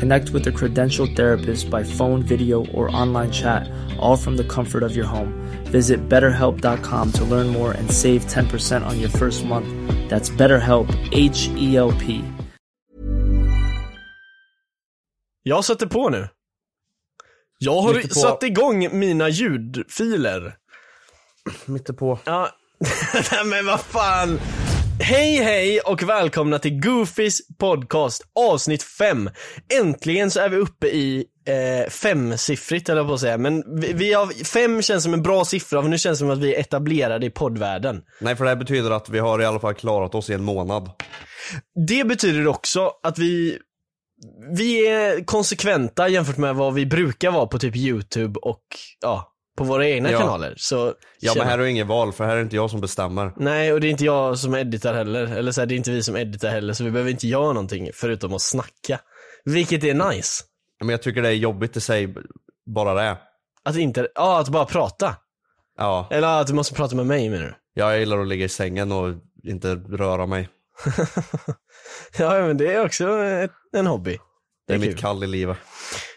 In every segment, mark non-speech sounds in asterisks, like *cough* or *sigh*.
Connect with a credentialed therapist by phone, video, or online chat, all from the comfort of your home. Visit betterhelp.com to learn more and save 10% on your first month. That's BetterHelp, H E L P. Jag sätter på nu. Jag har Mycket på. satt igång mina ljudfiler. Mitt på. Ja, *laughs* Nej, men vad fan. Hej hej och välkomna till Goofys podcast avsnitt 5. Äntligen så är vi uppe i eh, femsiffrigt eller på att säga, men vi, vi har, fem känns som en bra siffra för nu känns det som att vi är etablerade i poddvärlden. Nej för det här betyder att vi har i alla fall klarat oss i en månad. Det betyder också att vi vi är konsekventa jämfört med vad vi brukar vara på typ YouTube och ja, på våra egna Ja. kanaler. Så, Ja men här är det inget val för här är det inte jag som bestämmer. Nej, och det är inte jag som editar heller. Eller så här, det är inte vi som editar heller, så vi behöver inte göra någonting förutom att snacka. Vilket är nice. Men jag tycker det är jobbigt i sig, bara det. Att inte, ja att bara prata. Ja, Eller att du måste prata med mig menar du? jag gillar att ligga i sängen och inte röra mig. *laughs* ja men det är också ett, en hobby. Det är kul. mitt kall i livet.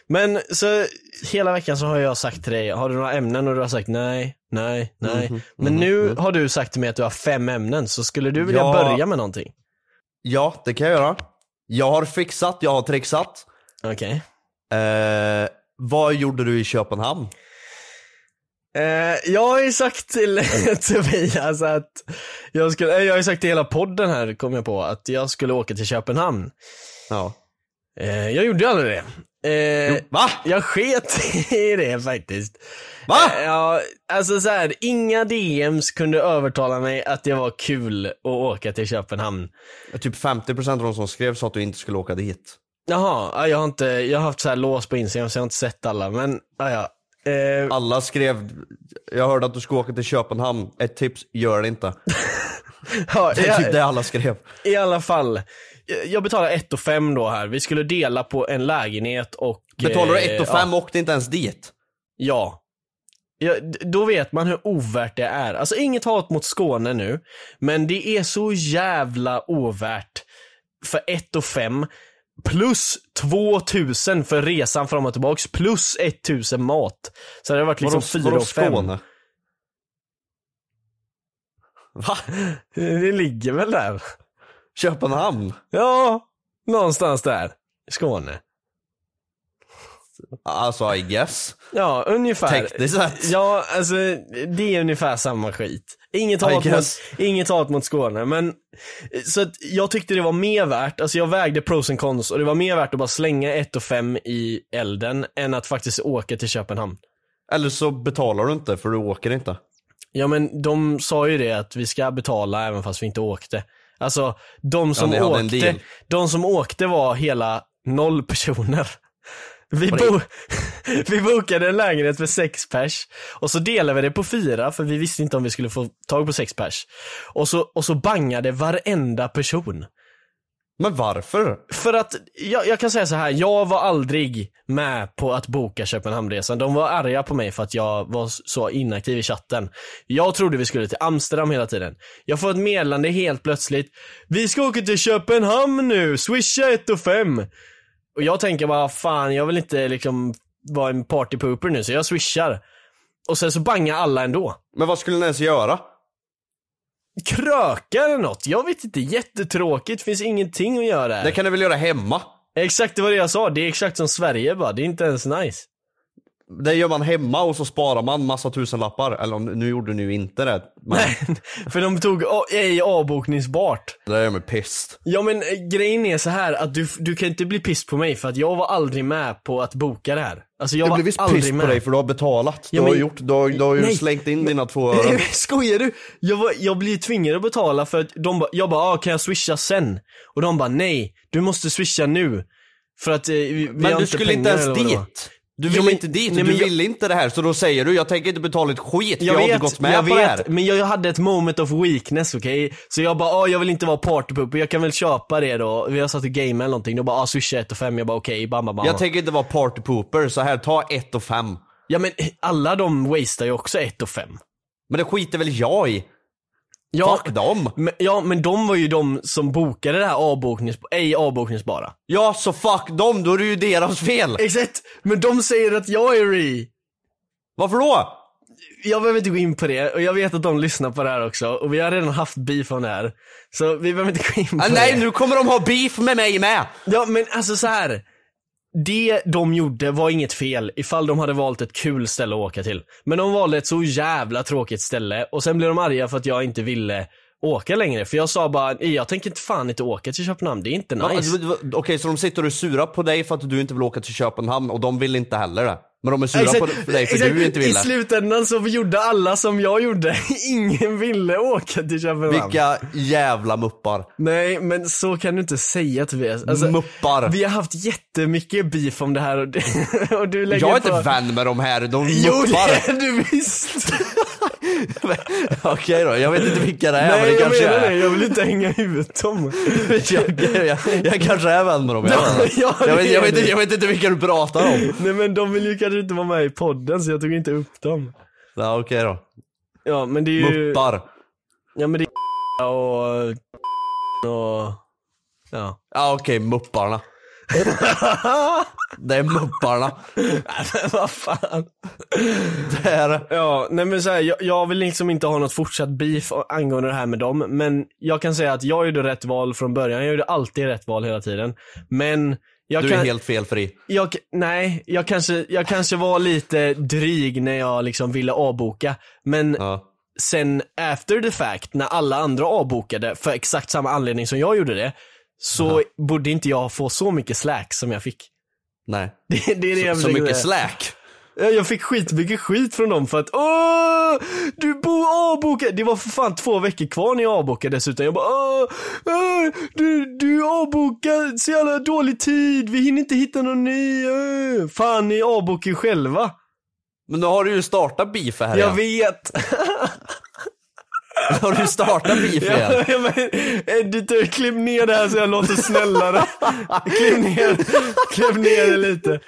Men så hela veckan så har jag sagt till dig, har du några ämnen? Och du har sagt nej, nej, nej. Mhm, Men mhm, nu mhm. har du sagt till mig att du har fem ämnen, så skulle du vilja Ja. börja med någonting? Ja, det kan jag göra. Jag har fixat, jag har trixat. Okej. Eh, vad gjorde du i Köpenhamn? Eh, jag har ju sagt till *laughs* Tobias att jag skulle, eh, jag har ju sagt till hela podden här, kom jag på, att jag skulle åka till Köpenhamn. Ja. Eh, jag gjorde aldrig det. Eh, Jo, va? Jag sket *laughs* i det faktiskt. Va? Eh, ja, alltså så här, inga DMs kunde övertala mig att det var kul att åka till Köpenhamn. Typ 50% av de som skrev sa att du inte skulle åka dit. Jaha, ja, jag har inte, jag har haft så här lås på Instagram så jag har inte sett alla, men ja, ja. Eh, Alla skrev, jag hörde att du skulle åka till Köpenhamn, ett tips, gör det inte. *laughs* ja, Det är typ det alla skrev. I alla fall. Jag betalar 1 och 5 då här. Vi skulle dela på en lägenhet och... Betalar du eh, 1 och 5 Ja. åkte inte ens dit? ja. ja. Då vet man hur ovärt det är. Alltså inget hat mot Skåne nu, men det är så jävla ovärt för 1 och 5 plus 2000 för resan fram och tillbaks plus 1000 mat. Så det har varit liksom 4 vadå och 5. Skåne? Va? *laughs* Det ligger väl där? Köpenhamn? Ja, någonstans där. Skåne. Alltså I guess. Ja, ungefär. Tekniskt sett. Ja, alltså det är ungefär samma skit. Inget hat, mot, inget hat mot Skåne, men så att jag tyckte det var mer värt, alltså jag vägde pros and cons och det var mer värt att bara slänga 1 och 5 i elden än att faktiskt åka till Köpenhamn. Eller så betalar du inte för du åker inte. Ja men de sa ju det att vi ska betala även fast vi inte åkte. Alltså de som en åkte, de som åkte var hela noll personer. Vi, bo *laughs* vi bokade en lägenhet för sex pers och så delade vi det på fyra för vi visste inte om vi skulle få tag på sex pers. Och så, och så bangade varenda person. Men varför? För att, jag, jag kan säga så här, jag var aldrig med på att boka Köpenhamnresan. De var arga på mig för att jag var så inaktiv i chatten. Jag trodde vi skulle till Amsterdam hela tiden. Jag får ett meddelande helt plötsligt. Vi ska åka till Köpenhamn nu, swisha 1 och 5. Och jag tänker bara, fan jag vill inte liksom vara en partypooper nu så jag swishar. Och sen så bangar alla ändå. Men vad skulle ni ens göra? Kröka eller något, jag vet inte, jättetråkigt, finns ingenting att göra här. Det kan ni väl göra hemma? Exakt, det var det jag sa. Det är exakt som Sverige bara. Det är inte ens nice. Det gör man hemma och så sparar man massa tusenlappar. Eller nu gjorde ni ju inte det. Men *laughs* För de tog ej avbokningsbart. det gör mig pissed. Ja men eh, grejen är så här att du, du kan inte bli piss på mig för att jag var aldrig med på att boka det här. Alltså jag Jag blir visst pissed med. på dig för du har betalat. Du Ja, har men- gjort, du har, du har ju Nej. slängt in dina två *laughs* öron. Skojar du? Jag, var, jag blir tvingad att betala för att de ba, jag bara, ah, kan jag swisha sen? Och de bara, nej, du måste swisha nu. För att eh, vi, vi har Men du skulle inte pengar ens eller vad det var. dit. Du ville inte dit, nej, du jag- ville inte det här. Så då säger du, jag tänker inte betala ett skit, jag, Jag har vet, inte gått med jag på det här. vet, men jag, jag hade ett moment of weakness, okej? Så jag bara, ah, jag vill inte vara partypooper, jag kan väl köpa det då. Vi har satt i game eller någonting, då bara, ah, swisha 1 och 5, jag bara okej, bam, bam, bam. Jag tänker inte vara partypooper, så här, ta ett och fem. Ja men alla de wastear ju också 1 och 5. Men det skiter väl jag i? Ja, Fuck dem. men, ja, men de var ju de som bokade det här avboknings, ej avbokningsbara. Ja, så fuck dem, då är det ju deras fel. Exakt, men de säger att jag är re. Varför då? Jag behöver inte gå in på det, och jag vet att de lyssnar på det här också, och vi har redan haft beef om det här. Så vi behöver inte gå in på Ah, det. nej, nu kommer de ha beef med mig med. Ja men alltså så här. Det de gjorde var inget fel ifall de hade valt ett kul ställe att åka till. Men de valde ett så jävla tråkigt ställe och sen blev de arga för att jag inte ville åka längre. För jag sa bara, jag tänker inte fan inte åka till Köpenhamn, det är inte Ja, nice. alltså, Okej, så de sitter och är sura på dig för att du inte vill åka till Köpenhamn och de vill inte heller det. Men de är sura Exakt, på dig för exakt. du inte I vill det. slutändan så gjorde alla som jag gjorde. *laughs* Ingen ville åka till Köpenhamn. Vilka jävla muppar. Nej men så kan du inte säga Tobias. Alltså, Muppar. Vi har haft jättemycket beef om det här och, *laughs* och du lägger Jag är på... inte vän med de här, de Jo det muppar. är du visst! *laughs* *laughs* Okej då, jag vet inte vilka det är men Nej det jag kanske menar är. det, jag vill inte hänga ut dem. *laughs* jag, jag, jag kanske är vän med dem, jag. Ja, jag, vet, det jag, vet, inte- jag vet inte vilka du pratar om. Nej men de vill ju kanske inte vara med i podden så jag tog inte upp dem. Ja, okej då. Ja men det är ju... Muppar. Ja men det är och... och... Ja. Ja okej, mupparna. *laughs* Det är mupparna. Men *laughs* vad fan. Det är. Ja, nej men så här, jag, jag vill liksom inte ha något fortsatt beef angående det här med dem, men jag kan säga att jag gjorde rätt val från början, jag gjorde alltid rätt val hela tiden. Men jag Du kan, är helt felfri. jag, nej, jag kanske, jag kanske var lite dryg när jag liksom ville avboka, men Ja. sen after the fact, när alla andra avbokade för exakt samma anledning som jag gjorde det, så borde inte jag få så mycket slack som jag fick. Nej. Det, *laughs* det är det jag Så mycket säga. slack. Ja, Jag fick skitmycket skit från dem för att åh, du bor avbokad. Det var för fan två veckor kvar när jag avbokade dessutom. Jag bara åh, åh, du, du är avbokad, så jävla dålig tid, vi hinner inte hitta någon ny. Åh. Fan, ni avbokar ju själva. Men nu har du ju startat beef här Jag igen. vet. *laughs* *laughs* Har du startat beef igen. *laughs* Ja, men, editor, klipp ner det här så jag låter snällare. klipp ner, klipp ner det lite.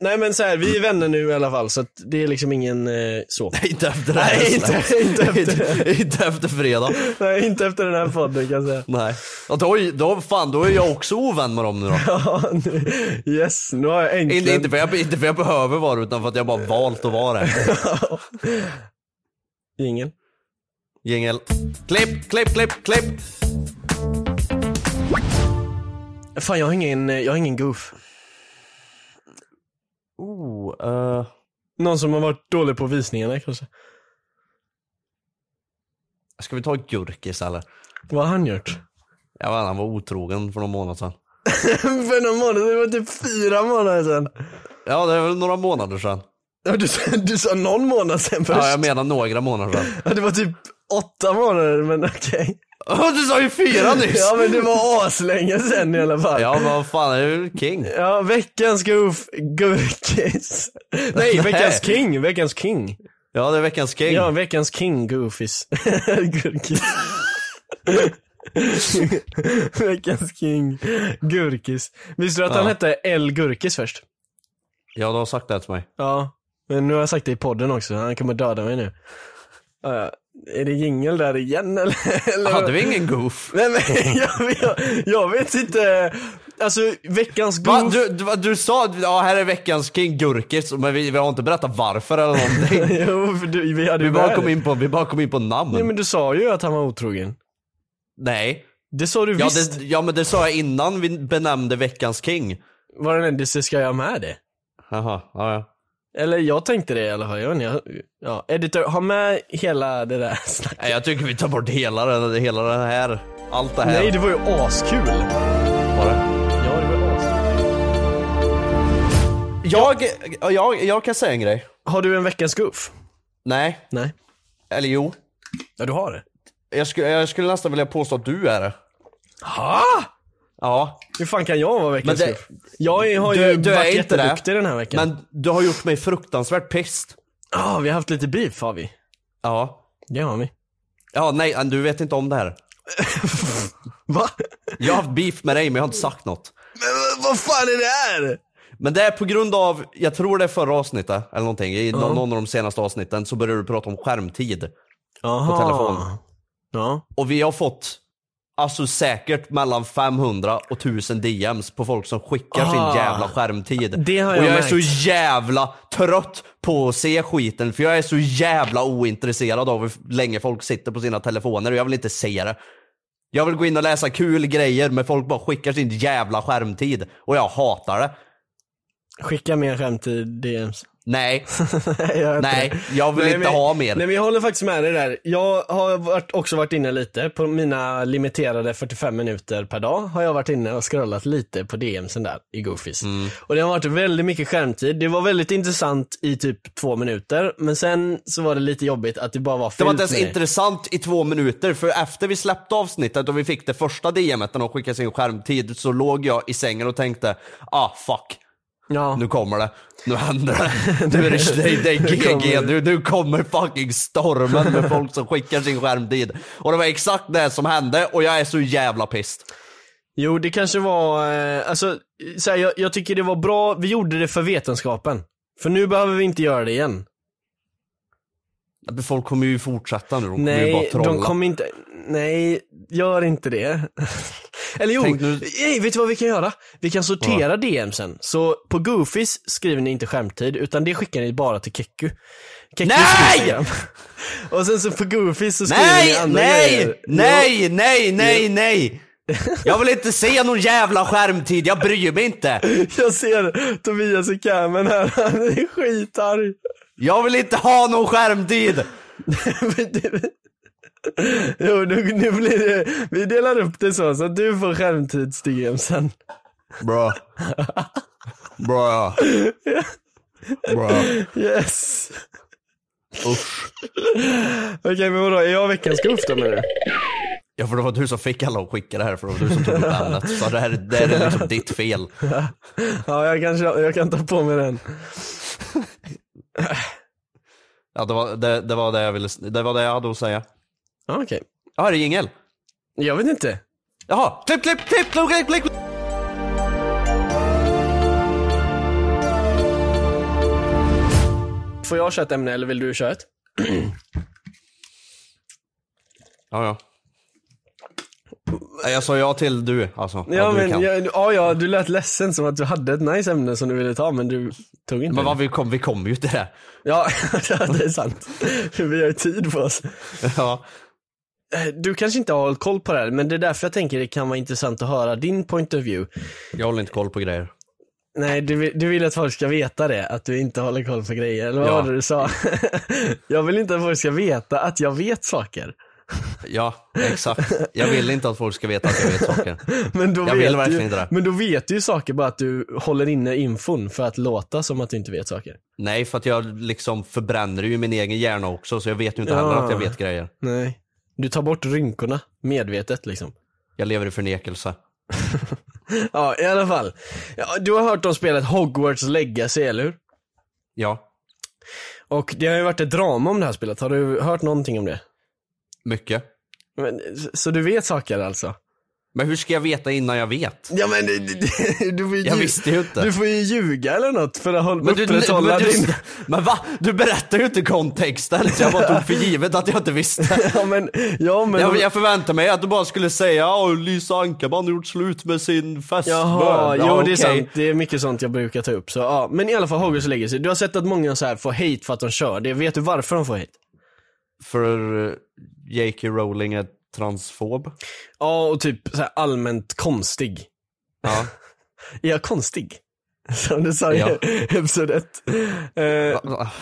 Nej men så här, vi är vänner nu i alla fall så att det är liksom ingen eh, så. *laughs* inte efter det här Nej, inte- inte efter inte, inte efter fredag. Nej, inte efter den här podden kan jag säga. Nej. Ja, då, då, fan, då är jag också ovän med dem nu då. Ja, nu- yes, nu har jag Inte, äntligen... inte, för jag, inte för jag behöver vara utan för att jag bara valt att vara det. Ingen. Jingel. Klipp, klipp, klipp, klipp. Fan jag har ingen, jag har ingen goof. Oh, uh, Någon som har varit dålig på visningarna kanske. ska vi ta Gurkis eller? Vad har han gjort? Jag vet han var otrogen för någon månad sedan. *laughs* För någon månad, det var typ fyra månader sedan. Ja, det är väl några månader sedan. Du, sa- du sa någon månad sedan först. Ja, jag menar några månader sedan. Ja, det var typ åtta månader, men okej. Åh, du sa ju fyra nyss! Ja men det var aslänge sen i alla fall. Ja, vad fan, är du king? Ja, veckans goof, gurkis. Nej, veckans king, veckans king. Ja, det är veckans king. Ja, veckans king goofies. *laughs* gurkis. *laughs* Veckans king, Gurkis. Visste du att han Ja. hette El Gurkis först? Ja, du har sagt det till mig. Ja, men nu har jag sagt det i podden också, han kommer döda mig nu. Ja, är det jingel där igen eller? eller? Hade vi ingen goof? *laughs* Nej men *laughs* jag, jag, jag vet inte, alltså veckans Va? goof. Du, du, du sa ja här är veckans king Gurkis, men vi, vi har inte berättat varför eller någonting. *laughs* jo, du, vi hade Vi bara kom in på, vi bara kom in på namn. Nej men du sa ju att han var otrogen. Nej. Det sa du Ja, visst. det, ja men det sa jag innan vi benämnde veckans king. Var den ändelse ska jag med det? Jaha, ja ja. Eller jag tänkte det i alla fall, jag jag, ja, editor, ha med hela det där *laughs* snacket. Nej, jag tycker vi tar bort hela det, hela det här. Allt det här. Nej det var ju askul. var det. Ja det var askul. Jag, jag, jag kan säga en grej. Har du en veckans goof? Nej, Nej. eller jo. Ja du har det. Jag skulle, jag skulle nästan vilja påstå att du är det. Ha? Ja. Hur fan kan jag vara veckans det-? Jag har Du, ju du varit inte det. jätteduktig den här veckan. Men du har gjort mig fruktansvärt pissed. Ja, vi har haft lite beef har vi. Ja. Det har vi. Ja, nej, du vet inte om det här. *laughs* Va? Jag har haft beef med dig men jag har inte sagt något. Men vad fan är det här? Men det är på grund av, jag tror det är förra avsnittet eller någonting, i nå- någon av de senaste avsnitten så började du prata om skärmtid. Aha. telefon. Ja. Och vi har fått, alltså säkert mellan 500 och 1000 DMs på folk som skickar Ah. sin jävla skärmtid. Det har och jag jag är märkt. så jävla trött på att se skiten för jag är så jävla ointresserad av hur länge folk sitter på sina telefoner och jag vill inte se det. Jag vill gå in och läsa kul grejer men folk bara skickar sin jävla skärmtid och jag hatar det. Skicka mer skämt i DMs. Nej, *laughs* Nej, jag nej, jag vill Nej, inte men- ha mer. Nej men jag håller faktiskt med dig där. Jag har varit, också varit inne lite på mina limiterade 45 minuter per dag har jag varit inne och scrollat lite på DMsen där i Goofies. Mm. Och det har varit väldigt mycket skärmtid. Det var väldigt intressant i typ två minuter men sen så var det lite jobbigt att det bara var Det var fyllt inte ens med intressant i två minuter, för efter vi släppte avsnittet och vi fick det första DMet de skickade sin skärmtid så låg jag i sängen och tänkte ah fuck, Ja. nu kommer det, nu händer det, *laughs* nu är det, det, det är GG, nu, nu kommer fucking stormen med folk som skickar sin skärmtid. Och det var exakt det som hände och jag är så jävla pissed. Jo, det kanske var, eh, alltså, så här, jag, jag tycker det var bra, vi gjorde det för vetenskapen. För nu behöver vi inte göra det igen. Folk kommer ju fortsätta nu, de kommer ju Nej, bara trolla. de kommer inte, nej, gör inte det. *laughs* Eller jo, nu- nej, vet du vad vi kan göra? Vi kan sortera DMsen. Så på Goofies skriver ni inte skämtid, utan det skickar ni bara till Keku. Kekus Nej! *laughs* Och sen så på Goofies så skriver ni Nej, andra nej, grejer. nej, nej, nej, nej! Jag vill inte se någon jävla skärmtid, jag bryr mig inte! *laughs* Jag, ser Tobias i camen här, *laughs* han är skitarg. Jag vill inte ha någon skärmtid! *laughs* Jo, nu, nu blir det, vi delar upp det så, så att du får skärmtids sen. Bra. Bra. Bra. Yes. Usch. Okej, men vadå, är jag veckans goof då menar du? Ja för det var du som fick alla att skicka det här för det var du som tog upp ämnet. Så det här det är liksom ditt fel. Ja, jag kan, jag kan ta på mig den. Ja det var det, det var det jag ville, det var det jag hade att säga. Ja, Okej. Ja här är jingel. Jag vet inte. Jaha, klipp, klipp, klipp, klipp, klipp, klipp. Får jag köra ett ämne eller vill du köra ett? *clears throat* Ja ja. Jag sa ja till du alltså. Ja, du men, ja, ja, ja, du lät ledsen som att du hade ett nice ämne som du ville ta, men du tog inte Men vad det. vi kom, vi kommer ju till det. Ja, *laughs* det är sant. Vi har ju tid på oss. Ja. Eh, Du kanske inte har koll på det här, men det är därför jag tänker det kan vara intressant att höra din point of view. Jag håller inte koll på grejer. Nej, du vill, du vill att folk ska veta det, att du inte håller koll på grejer, eller vad Ja. var det du sa? *laughs* jag vill inte att folk ska veta att jag vet saker. Ja, exakt. Jag vill inte att folk ska veta att jag vet saker. *laughs* Men då Jag vill vet verkligen du, inte det. Men då vet du ju saker bara att du håller inne infon för att låta som att du inte vet saker. Nej, för att jag liksom förbränner ju min egen hjärna också, så jag vet ju inte heller Ja. att jag vet grejer. Nej. Du tar bort rynkorna, medvetet liksom. Jag lever i förnekelse. *laughs* Ja, i alla fall. Du har hört om spelet Hogwarts Legacy, eller hur? Ja, Och det har ju varit ett drama om det här spelet. Har du hört någonting om det? mycket. Men, så du vet saker alltså? Men hur ska jag veta innan jag vet? Ja men du, får ju Jag visste ju inte. Du får ju ljuga eller något för att hålla, Men, du, upprätthålla men, din... du, *laughs* men va? Du berättar ju inte kontexten, så jag bara tog för givet att jag inte visste. *laughs* Ja men, ja men... Jag, jag förväntade mig att du bara skulle säga ja, Lisa Ankarman har gjort slut med sin fästmö. Jaha, ja, jo det är sant. Det är mycket sånt jag brukar ta upp. Så, ja. Men i alla fall Hogwarts Legacy. Du har sett att många så här får hate för att de kör det. Vet du varför de får hate? För eh, J.K. Rowling är transfob. Ja, och typ så allmänt konstig. Ja. *laughs* Är jag konstig? Som du sa i Ja. episod 1. Eh,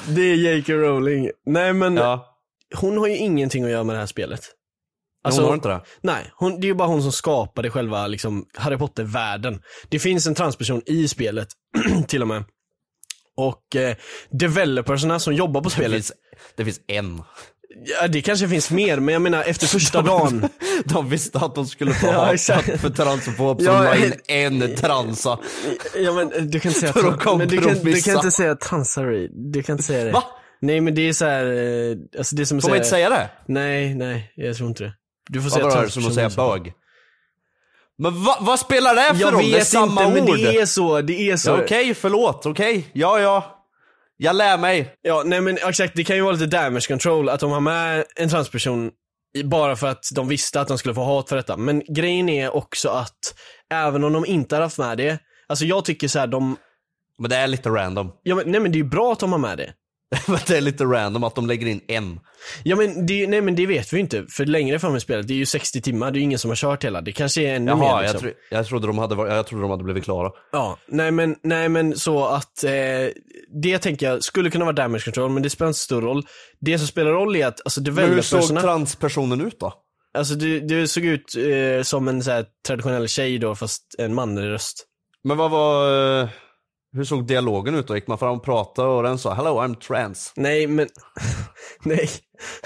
det är J.K. Rowling. Nej men, ja. hon har ju ingenting att göra med det här spelet. Alltså, hon har inte det? Nej, hon, det är ju bara hon som skapade själva liksom, Harry Potter-världen. Det finns en transperson i spelet, *clears throat* till och med. Och eh, developersarna som jobbar på Det spelet, finns, det finns en. Ja, det kanske finns mer, men jag menar efter första dagen. *laughs* De visste att de skulle få *laughs* Ja, exakt. för transfob, så Ja, la in en transa. Ja men eh, du kan inte säga För att men du kan, du kan inte säga transary, du kan inte säga det. Va? Nej men det är så här, eh, alltså det är som att Får man inte säga det? Nej, nej, jag tror inte det. Du får säga var det som att säga bög? Men va, vad spelar det för Jag roll? Det är vet samma inte, men ord. det är så, det är så. Ja, Okej, förlåt, okej. Ja, ja. Jag lär mig. Ja, nej men exakt, det kan ju vara lite damage control att de har med en transperson bara för att de visste att de skulle få hat för detta. Men grejen är också att även om de inte har haft med det, alltså jag tycker så här, de, Men det är lite random. ja men, nej men det är ju bra att de har med det. *laughs* Det är lite random att de lägger in en. Ja men det, nej men det vet vi ju inte, för längre fram i spelet, det är ju 60 timmar, det är ju ingen som har kört hela, det kanske är ännu mer Jaha, liksom. jag, tro, jag, trodde de hade, varit- jag trodde de hade blivit klara. Ja, nej men, nej men så att eh, det tänker jag skulle kunna vara damage control, men det spelar inte så stor roll. Det som spelar roll är att, alltså Men hur såg transpersonen ut då? alltså det, det såg ut eh, som en så här, traditionell tjej då, fast en manlig röst. Men vad var... eh, Hur såg dialogen ut då? Gick man fram och pratade och den sa 'Hello, I'm trans' Nej men, *laughs* nej.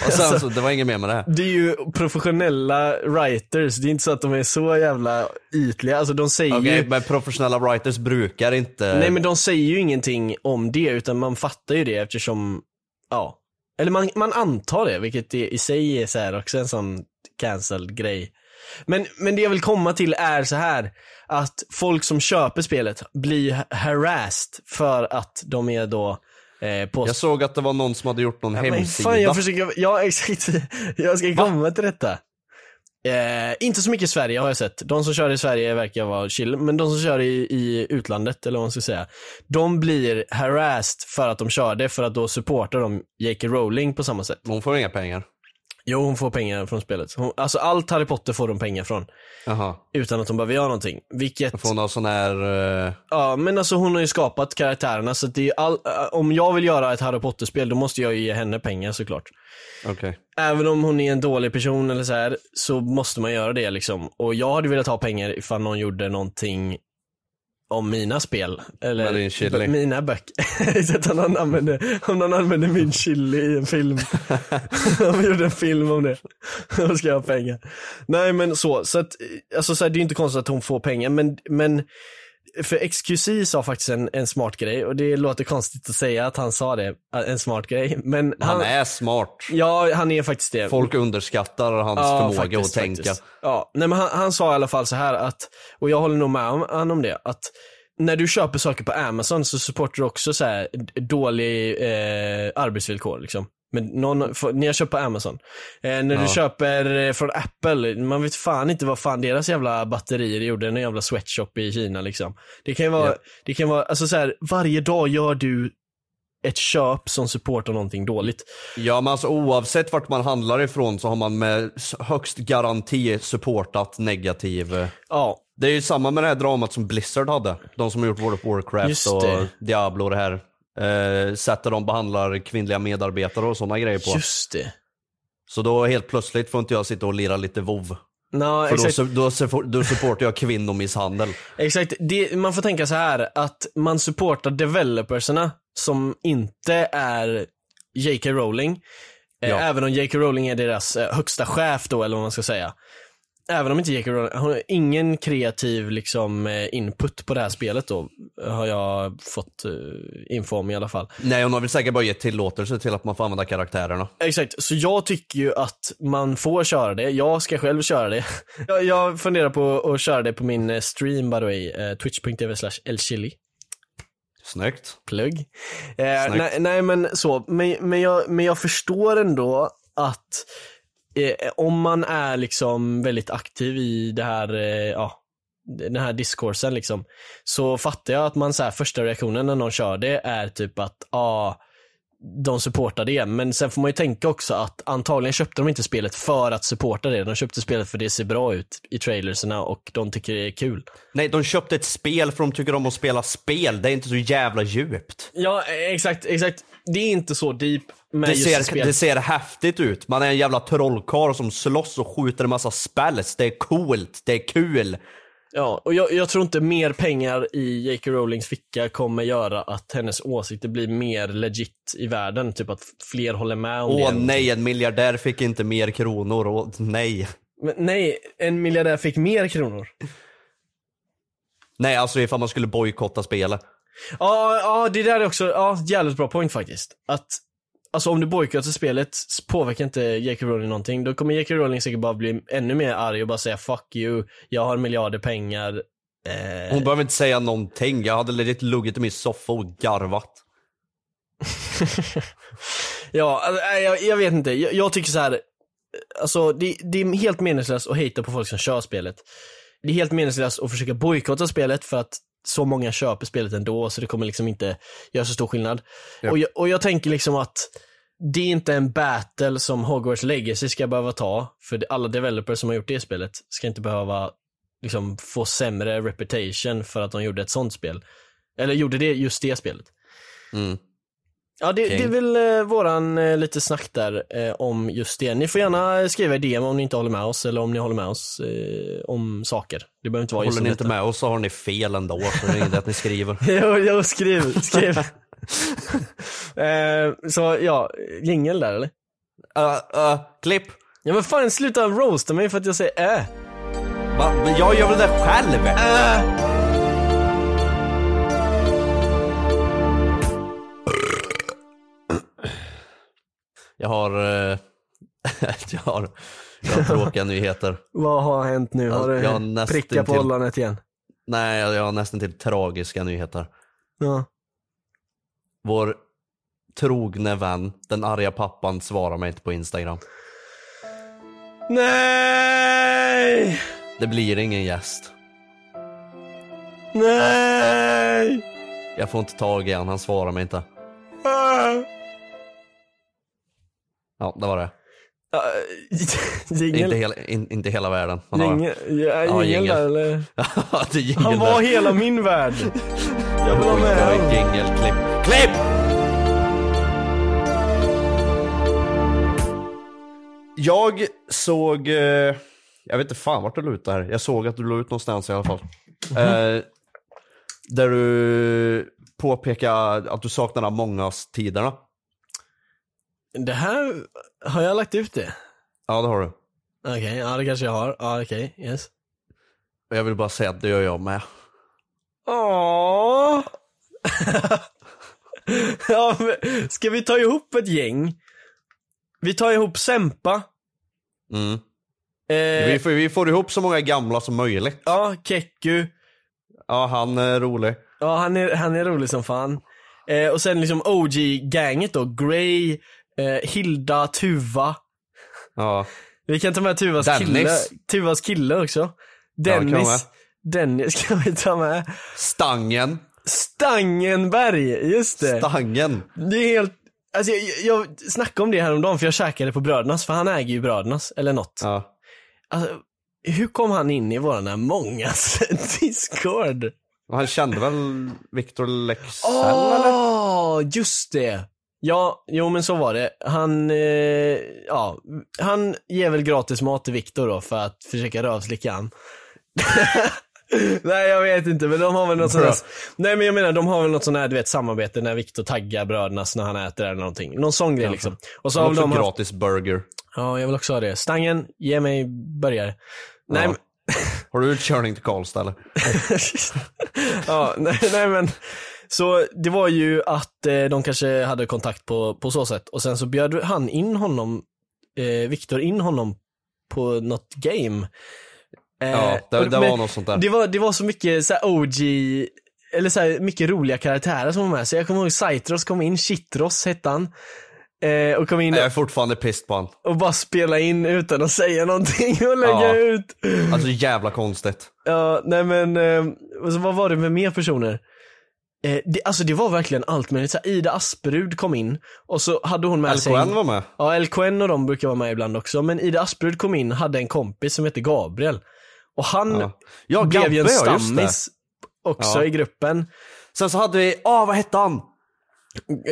Och sen Alltså, så, det var inget mer med det. det är ju professionella writers, det är inte så att de är så jävla ytliga, alltså de säger Okej, ju men professionella writers brukar inte... Nej men de säger ju ingenting om det, utan man fattar ju det eftersom, ja. Eller man, man antar det, vilket i sig är så här också en sån cancelled grej. Men, men det jag vill komma till är så här att folk som köper spelet blir harassed för att de är då eh, på... Jag såg att det var någon som hade gjort någon Ja, hemsida. fan, jag försöker, ja exakt, *laughs* jag ska komma till detta. Eh, inte så mycket i Sverige har jag sett. De som kör i Sverige verkar vara chill, men de som kör i, i utlandet, eller vad man ska säga, de blir harassed för att de körde, för att då supportar de J.K. Rowling på samma sätt. Hon får inga pengar. Jo, hon får pengar från spelet. Hon, alltså allt Harry Potter får de pengar från, Jaha. utan att de behöver göra någonting. Vilket, Får hon ha sån här... eh, ja men alltså hon har ju skapat karaktärerna, så det är all, äh, om jag vill göra ett Harry Potter-spel, då måste jag ju ge henne pengar såklart. Okej. Även om hon är en dålig person eller så här, så måste man göra det liksom. Och jag hade velat ha pengar ifall någon gjorde någonting om mina spel. Eller mina böcker. *laughs* Om någon använder, om någon använder min chili i en film. *laughs* om vi gjorde en film om det. *laughs* Då ska jag ha pengar. Nej men så, så att, alltså så här, det är inte konstigt att hon får pengar men, men för XQC sa faktiskt en, en smart grej och det låter konstigt att säga att han sa det, en smart grej. Men Han är smart. Ja, han är faktiskt det. Folk underskattar hans förmåga faktiskt, att tänka. faktiskt. Ja, nej men han, han sa i alla fall så här att, och jag håller nog med om, han om det, att när du köper saker på Amazon så supportar du också så här dålig eh, arbetsvillkor liksom. Men någon, för, ni har köpt på Amazon. Eh, när Ja. du köper eh, från Apple, man vet fan inte vad fan deras jävla batterier gjorde, en jävla sweatshop i Kina liksom. Det kan ju vara, Ja. det kan vara, alltså så här, varje dag gör du ett köp som supportar någonting dåligt. Ja men alltså oavsett vart man handlar ifrån så har man med högst garanti supportat negativ. eh, Ja, Det är ju samma med det här dramat som Blizzard hade. De som har gjort World of Warcraft och. Diablo och det här. Eh, sättet de behandlar kvinnliga medarbetare och sådana grejer på. just det. Så då helt plötsligt får inte jag sitta och lira lite WoW. No, För då, exakt. då, då supportar jag kvinnomisshandel. Exakt, det, man får tänka så här att man supportar developersarna som inte är J.K. Rowling. Eh, Ja. Även om J.K. Rowling är deras eh, högsta chef då, eller vad man ska säga. Även om inte J.K. Rowling, hon har ingen kreativ liksom eh, input på det här spelet då, har jag fått eh, info om i alla fall. Nej, hon har väl säkert bara gett tillåtelse till att man får använda karaktärerna. Exakt, så jag tycker ju att man får köra det. Jag ska själv köra det. *laughs* Jag, jag funderar på att köra det på min eh, stream by the way, twitch.tv slash elchili. Snyggt. Plugg. Eh, Snyggt. nej, nej men så, men, men, jag, men jag förstår ändå att eh, om man är liksom väldigt aktiv i det här, eh, ja, den här diskursen liksom, så fattar jag att man så här, första reaktionen när någon kör det är typ att, ah, de supportar det, men sen får man ju tänka också att antagligen köpte de inte spelet för att supporta det, de köpte spelet för det ser bra ut i trailerserna och de tycker det är kul. Nej, de köpte ett spel för de tycker om att spela spel. Det är inte så jävla djupt. Ja, exakt, exakt. Det är inte så deep Det ser, det ser häftigt ut. Man är en jävla trollkarl som slåss och skjuter en massa spells. Det är coolt, det är kul. Ja, och jag, jag tror inte mer pengar i J.K. Rowlings ficka kommer göra att hennes åsikter blir mer legit i världen. Typ att fler håller med om Åh det. nej, en miljardär fick inte mer kronor. Åh, nej. Men, nej, en miljardär fick mer kronor. Nej, alltså ifall man skulle bojkotta spelet. Ja, ja det där är också, ja, jävligt bra point faktiskt. Att, alltså om du bojkottar spelet påverkar inte J.K. Rowling någonting. Då kommer J.K. Rowling säkert bara bli ännu mer arg och bara säga 'fuck you, jag har miljarder pengar' eh, Hon behöver inte säga någonting. Jag hade legit luggit i min soffa och garvat. *laughs* Ja, alltså, jag, jag vet inte. Jag, jag tycker så här. Alltså det, det är helt meningslöst att hata på folk som kör spelet. Det är helt meningslöst att försöka bojkotta spelet för att så många köper spelet ändå så det kommer liksom inte göra så stor skillnad. Och, jag, och jag tänker liksom att det är inte en battle som Hogwarts Legacy ska behöva ta, för alla developers som har gjort det spelet ska inte behöva liksom få sämre reputation för att de gjorde ett sånt spel. Eller gjorde det just det spelet. Mm. Ja, det, det är väl eh, våran eh, lite snack där eh, om just det. Ni får gärna skriva i DM om ni inte håller med oss eller om ni håller med oss eh, om saker. Det behöver inte vara just Håller ni inte detta. med oss så har ni fel ändå, så det är inte att ni skriver. *laughs* jo, jo, skriv, skriv. *laughs* eh, så ja, jingel där eller? Uh, uh, klipp. Ja men fan sluta roasta mig för att jag säger äh. Va? Men jag gör väl det själv? äh. Jag har, eh, *laughs* jag har, jag har tråkiga nyheter. *laughs* Vad har hänt nu? Har Jag- jag du nästan prickat på ollonet igen? Nej, jag har nästan till tragiska nyheter. Ja. Vår trogne vän, den arga pappan, svarar mig inte på Instagram. Nej! Det blir ingen gäst. Nej! Jag får inte tag i han, han svarar mig inte. Ah. Ja, det var det. *laughs* Jingel. Inte, hela, in, inte hela världen. Han har- Jingel, ja, Ja, jingel jingel. där eller? *laughs* Jingel Han var där. hela min värld. *laughs* Jag vill ha med jingelklipp. Klipp! Jag såg, eh, jag vet inte fan vart du la ut det här. Jag såg att du la ut någonstans i alla fall. Eh, där du påpekar att du saknar Among us-tiderna. Det här, har jag lagt ut det? Ja, det har du. Okej, ja det kanske jag har. Ja okej, yes. Och jag vill bara säga att det gör jag med. Åh. *laughs* ja, men, ska vi ta ihop ett gäng? Vi tar ihop Sempa. Mm. Eh, Vi, får, vi får ihop så många gamla som möjligt. Ja, Kekku. Ja, han är rolig. Ja, han är, han är rolig som fan. Eh, och sen liksom OG-gänget då. Grey, eh, Hilda, Tuva. Ja. Vi kan ta med Tuvas Dennis. kille. Tuvas kille också. Dennis. vara. Dennis kan vi ta med. Stangen. Stangenberg, just det. Stangen. det är helt, alltså jag, jag snackade om det häromdagen för jag käkade på Brödernas, för han äger ju Brödernas, eller något. Ja. Alltså, hur kom han in i våran här mångas *laughs* discord? Han kände väl Victor Lexell eller? Åh, just det. Ja, jo men så var det. Han, eh, ja, han ger väl gratis mat till Viktor då för att försöka rövslicka han. *laughs* Nej jag vet inte men de har väl något sånt här, Nej men jag menar de har väl något sånt här du vet samarbete när Viktor taggar brödernas när han äter eller någonting. Någon sån grej liksom. Och så har också de haft, gratis burger. Ja jag vill också ha det. Stangen, ge mig burgare. Nej, Ja. men, Har du utkörning till Karlstad eller? *laughs* ja, nej, nej men. Så det var ju att eh, de kanske hade kontakt på, på så sätt och sen så bjöd han in honom, eh, Viktor in honom på något game. Eh, Ja, det, det var något sånt där. Det var, det var så mycket så OG, eller så här mycket roliga karaktärer som var med. Så jag kommer ihåg Saitros kom in, Chitros hette han. Eh, och kom in Jag är fortfarande pissed på han. och bara spela in utan att säga någonting och lägga Ja. ut. Alltså jävla konstigt. Ja, nej men, eh, så vad var det med mer personer? Eh, det, alltså det var verkligen allt möjligt. Så här, Ida Asperud kom in och så hade hon med sig... LKN var med. Ja, LKN och de brukar vara med ibland också. Men Ida Asperud kom in hade en kompis som hette Gabriel. Och han Ja, ja blev ju en Gabbe, ja, stammis också Ja. i gruppen. Sen så hade vi, ah vad hette han?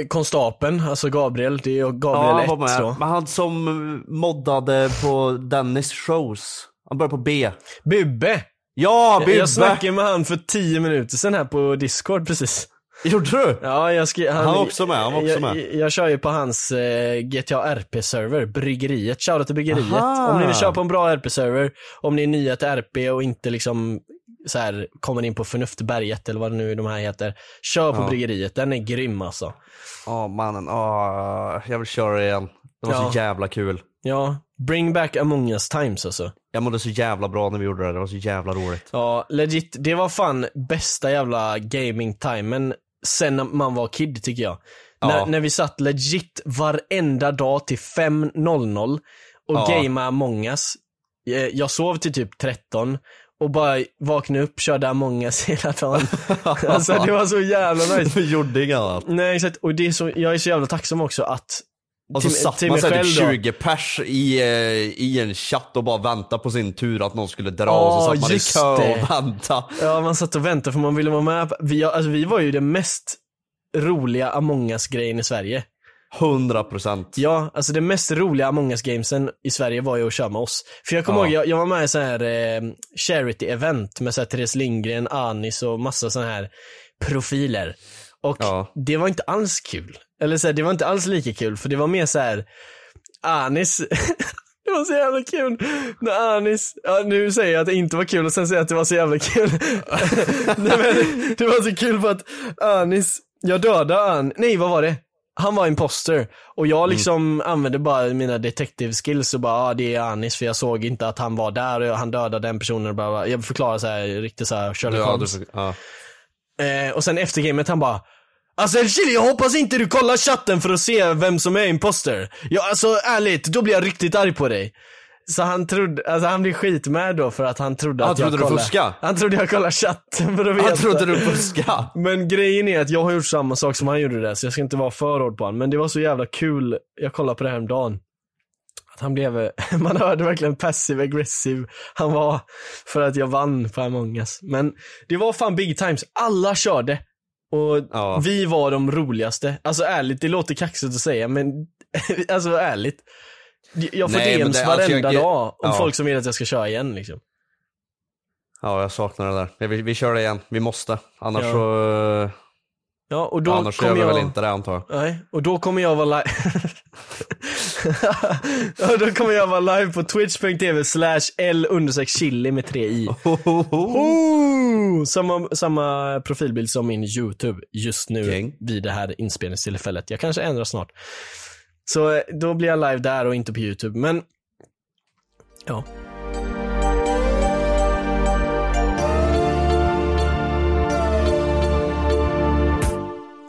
Konstapeln, alltså Gabriel, det är Ja, Gabriel han 1 var med. då. Men han som moddade på Dennis shows. Han började på B. Bubbe! Ja, Bibbe! Jag snackade med han för 10 minuter sedan här på Discord precis. Gjorde du? Ja, jag skrev, Han var också med, han var också jag, med. Jag, jag kör ju på hans eh, GTA RP-server, Bryggeriet. Shoutout till Bryggeriet. Aha. Om ni vill köra på en bra RP-server, om ni är nya till RP och inte liksom så här kommer in på Förnuftberget eller vad det nu de här heter. Kör på Ja. Bryggeriet, den är grym alltså. Ja mannen, ah, jag vill köra igen. Det var Ja. så jävla kul. Ja, bring back Among us times alltså. Jag mådde så jävla bra när vi gjorde det, det var så jävla roligt. Ja, legit, det var fan bästa jävla gaming-timen sen när man var kid tycker jag. Ja. När, när vi satt legit varenda dag till 5.00 och Ja. gamea Among us. Eh, Jag sov till typ 13 och bara vaknade upp, körde Among us *laughs* hela dagen. alltså det var så jävla nice. Vi gjorde inget annat. Nej exakt, och det är så, jag är så jävla tacksam också att Och så till- satt till man såhär typ då. 20 pers i, eh, i en chatt och bara väntade på sin tur att någon skulle dra Ja, och så satt man i kö det. och väntade. Ja, man satt och väntade för man ville vara med. Vi, alltså, vi var ju den mest roliga Among us-grejen i Sverige. 100% Ja, alltså det mest roliga Among us-gamesen i Sverige var ju att köra med oss. För jag kommer Ja. ihåg, jag, jag var med i så här eh, charity-event med så här Therese Lindgren, Anis och massa såna här profiler. Och Ja. det var inte alls kul. Eller så här, det var inte alls lika kul, för det var mer så här Anis *laughs* Det var så jävla kul när Anis, ja nu säger jag att det inte var kul och sen säger jag att det var så jävla kul. *laughs* Nej men det var så kul för att Anis, jag dödade An, nej vad var det? Han var imposter och jag liksom använde bara mina detective skills och bara, ah, det är Anis för jag såg inte att han var där och han dödade den personen och bara, jag förklarar så här riktigt så här Sherlock Ja, du, Holmes. ja. Eh, och sen efter gamet han bara Alltså Chili, jag hoppas inte du kollar chatten för att se vem som är imposter. Ja alltså ärligt, då blir jag riktigt arg på dig. Så han trodde, alltså han blev skitmad då för att han trodde Han att jag trodde du kollade. fuskade? Han trodde jag kollade chatten för att veta. Han trodde du fuskade. *laughs* Men grejen är att jag har gjort samma sak som han gjorde där, så jag ska inte vara för hård på honom. Men det var så jävla kul, jag kollade på det här om dagen. Att han blev, *laughs* man hörde verkligen passive aggressive han var för att jag vann på Among us. Men det var fan big times, alla körde. Och Ja. vi var de roligaste. Alltså ärligt, det låter kaxigt att säga men *laughs* alltså ärligt. Jag får Nej, DMs det- alltså, varenda jag- dag om ja. folk som vill att jag ska köra igen liksom. Ja, jag saknar det där. Vi, vi kör det igen, vi måste. Annars Ja. så... Ja, och då annars så gör kommer vi jag... väl inte det antar jag. Nej, och då kommer jag vara live *laughs* *laughs* ja, då kommer jag vara live på twitch.tv slash l chili med tre i. Oh! Samma, samma profilbild som min YouTube just nu Gäng. vid det här inspelningstillfället. Jag kanske ändrar snart. Så eh, då blir jag live där och inte på YouTube, men ja.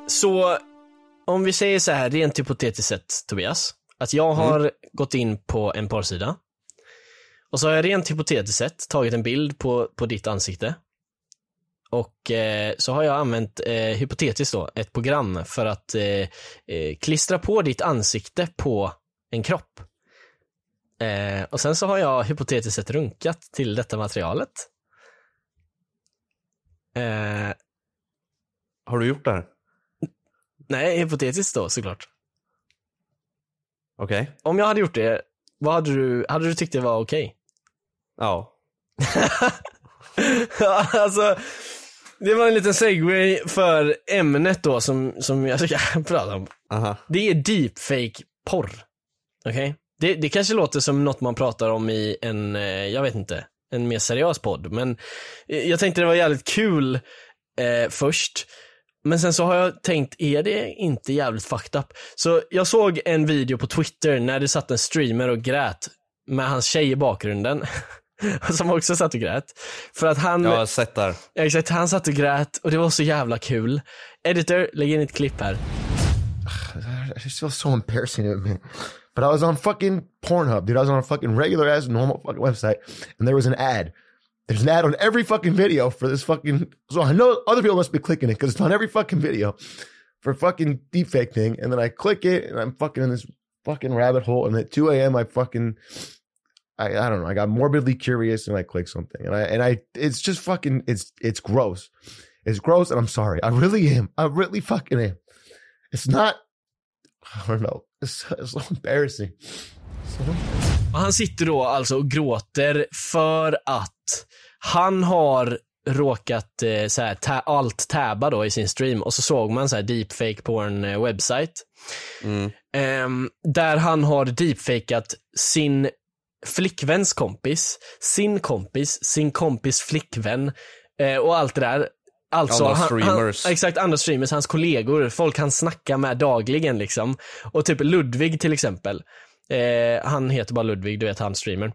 Så om vi säger så här rent hypotetiskt sett Tobias, att jag har gått in på en porrsida och så har jag rent hypotetiskt sett tagit en bild på, på ditt ansikte och eh, så har jag använt, eh, hypotetiskt då, ett program för att eh, eh, klistra på ditt ansikte på en kropp. Eh, och sen så har jag hypotetiskt sett runkat till detta materialet. Eh, Har du gjort det här? nej, hypotetiskt då såklart. Okej. Om jag hade gjort det, vad hade du, hade du tyckt det var okej? Ja. *laughs* alltså, det var en liten segway för ämnet då som, som jag ska *laughs* prata om. Aha. Det är deepfake-porr. Okej? Det, det kanske låter som något man pratar om i en, eh, jag vet inte, en mer seriös podd. Men eh, jag tänkte det var jävligt kul eh, först. Men sen så har jag tänkt, är det inte jävligt fucked up? Så jag såg en video på Twitter när det satt en streamer och grät med hans tjej i bakgrunden. *laughs* som också satt och grät. För att han, Jag har sett där. exakt, han satt och grät och det var så jävla kul. Editor, lägg in ett klipp här. I just feel so embarrassing to admit. But I was on fucking Pornhub, dude. I was on a fucking regular ass normal fucking website, and there was an ad. There's an ad on every fucking video for this fucking. So I know other people must be clicking it because it's on every fucking video for fucking deepfake thing. And then I click it, and I'm fucking in this fucking rabbit hole. And at 2 a.m., I fucking. I, I don't know. I got morbidly curious and I click something and I and I it's just fucking it's it's gross. It's gross and I'm sorry. I really am. I really fucking am. It's not I don't know. It's, it's so embarrassing. So han sitter då alltså och gråter för att han har råkat eh, så här, ta- allt tabba då i sin stream och så såg man så här deepfake på en eh, webbsite. Ehm, där han har deepfakat sin flickväns kompis, sin kompis, sin kompis flickvän eh, och allt det där. Alltså, Andra streamers. Han, exakt, andra streamers, hans kollegor, folk han snackar med dagligen liksom. Och typ Ludvig till exempel. Eh, han heter bara Ludvig, du vet han streamer.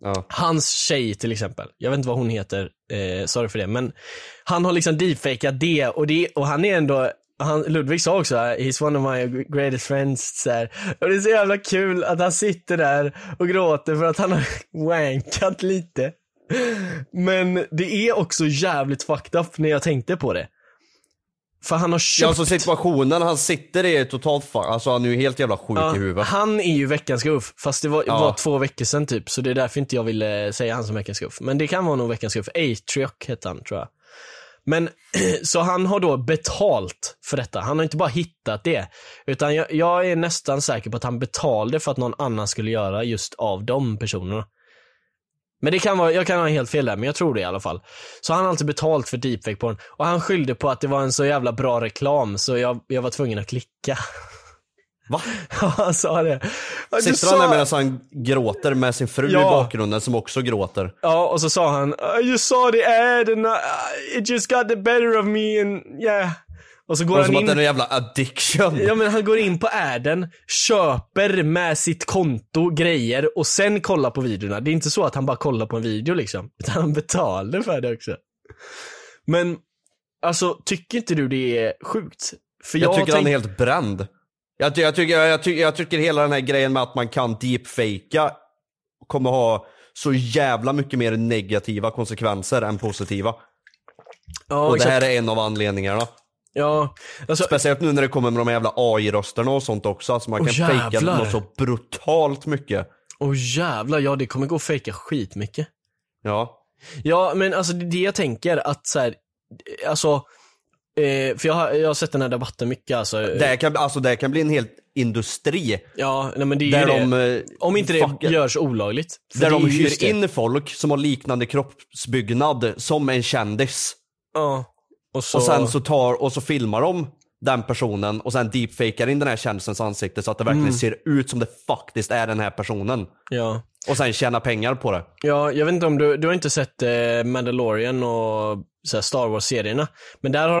Ja. Hans tjej till exempel, jag vet inte vad hon heter, eh, sorry för det, men han har liksom deepfakat det och, det och han är ändå han, Ludvig sa också, ah, he's one of my greatest friends. Så här. Och det är så jävla kul att han sitter där och gråter för att han har *laughs* wankat lite. Men det är också jävligt fucked up när jag tänkte på det. För han har köpt... Ja, alltså situationen han sitter i är totalt fuck. Alltså han är ju helt jävla sjuk Ja, i huvudet. han är ju veckans guff, fast det var, Ja. var två veckor sedan typ, så det är därför inte jag ville säga han som veckans guff. Men det kan vara nog veckans guff. Atriok hette han, tror jag. Men, *clears throat* så han har då betalt för detta. Han har inte bara hittat det. Utan jag, jag är nästan säker på att han betalade för att någon annan skulle göra just av de personerna. Men det kan vara, jag kan ha helt fel där, men jag tror det i alla fall. Så han har alltså betalt för deepfake den. Och han skyllde på att det var en så jävla bra reklam, så jag, jag var tvungen att klicka. Va? *laughs* Ja, han sa det. Ja, Sitter sa- han där medan han gråter med sin fru Ja. i bakgrunden som också gråter? Ja, och så sa han I just saw the ad and I, it just got the better of me and yeah. Och så går Och som han att det är in. jävla addiction. Ja men han går in på adden, köper med sitt konto grejer och sen kollar på videorna. Det är inte så att han bara kollar på en video liksom. *laughs* Utan han betalar för det också. Men, alltså tycker inte du det är sjukt? För Jag, tycker han är helt bränd. Jag, ty- jag, tycker, jag, tycker, jag tycker hela den här grejen med att man kan deepfakea kommer ha så jävla mycket mer negativa konsekvenser än positiva. Ja, och det exakt. här är en av anledningarna. Ja, alltså, Speciellt nu när det kommer med de jävla AI-rösterna och sånt också. Alltså man kan fejka jävlar. något så brutalt mycket. åh jävlar, ja det kommer gå att fejka skitmycket. Ja. Ja, men alltså det det jag tänker att så här, alltså, eh, för jag har, jag har sett den här debatten mycket alltså. Det här kan, alltså det här kan bli en hel industri. Ja, nej men det är Där ju de, det. eh, Om inte det fuckar- görs olagligt. Där det är de hyr det. in folk som har liknande kroppsbyggnad som en kändis. Ja. Och så, Och sen så tar, och så filmar de den personen och sen deepfakar in den här kändisens ansikte så att det verkligen Mm. ser ut som det faktiskt är den här personen. ja. Och sen tjäna pengar på det. ja, jag vet inte om du, du har inte sett eh, Mandalorian och Star Wars-serierna. Men där har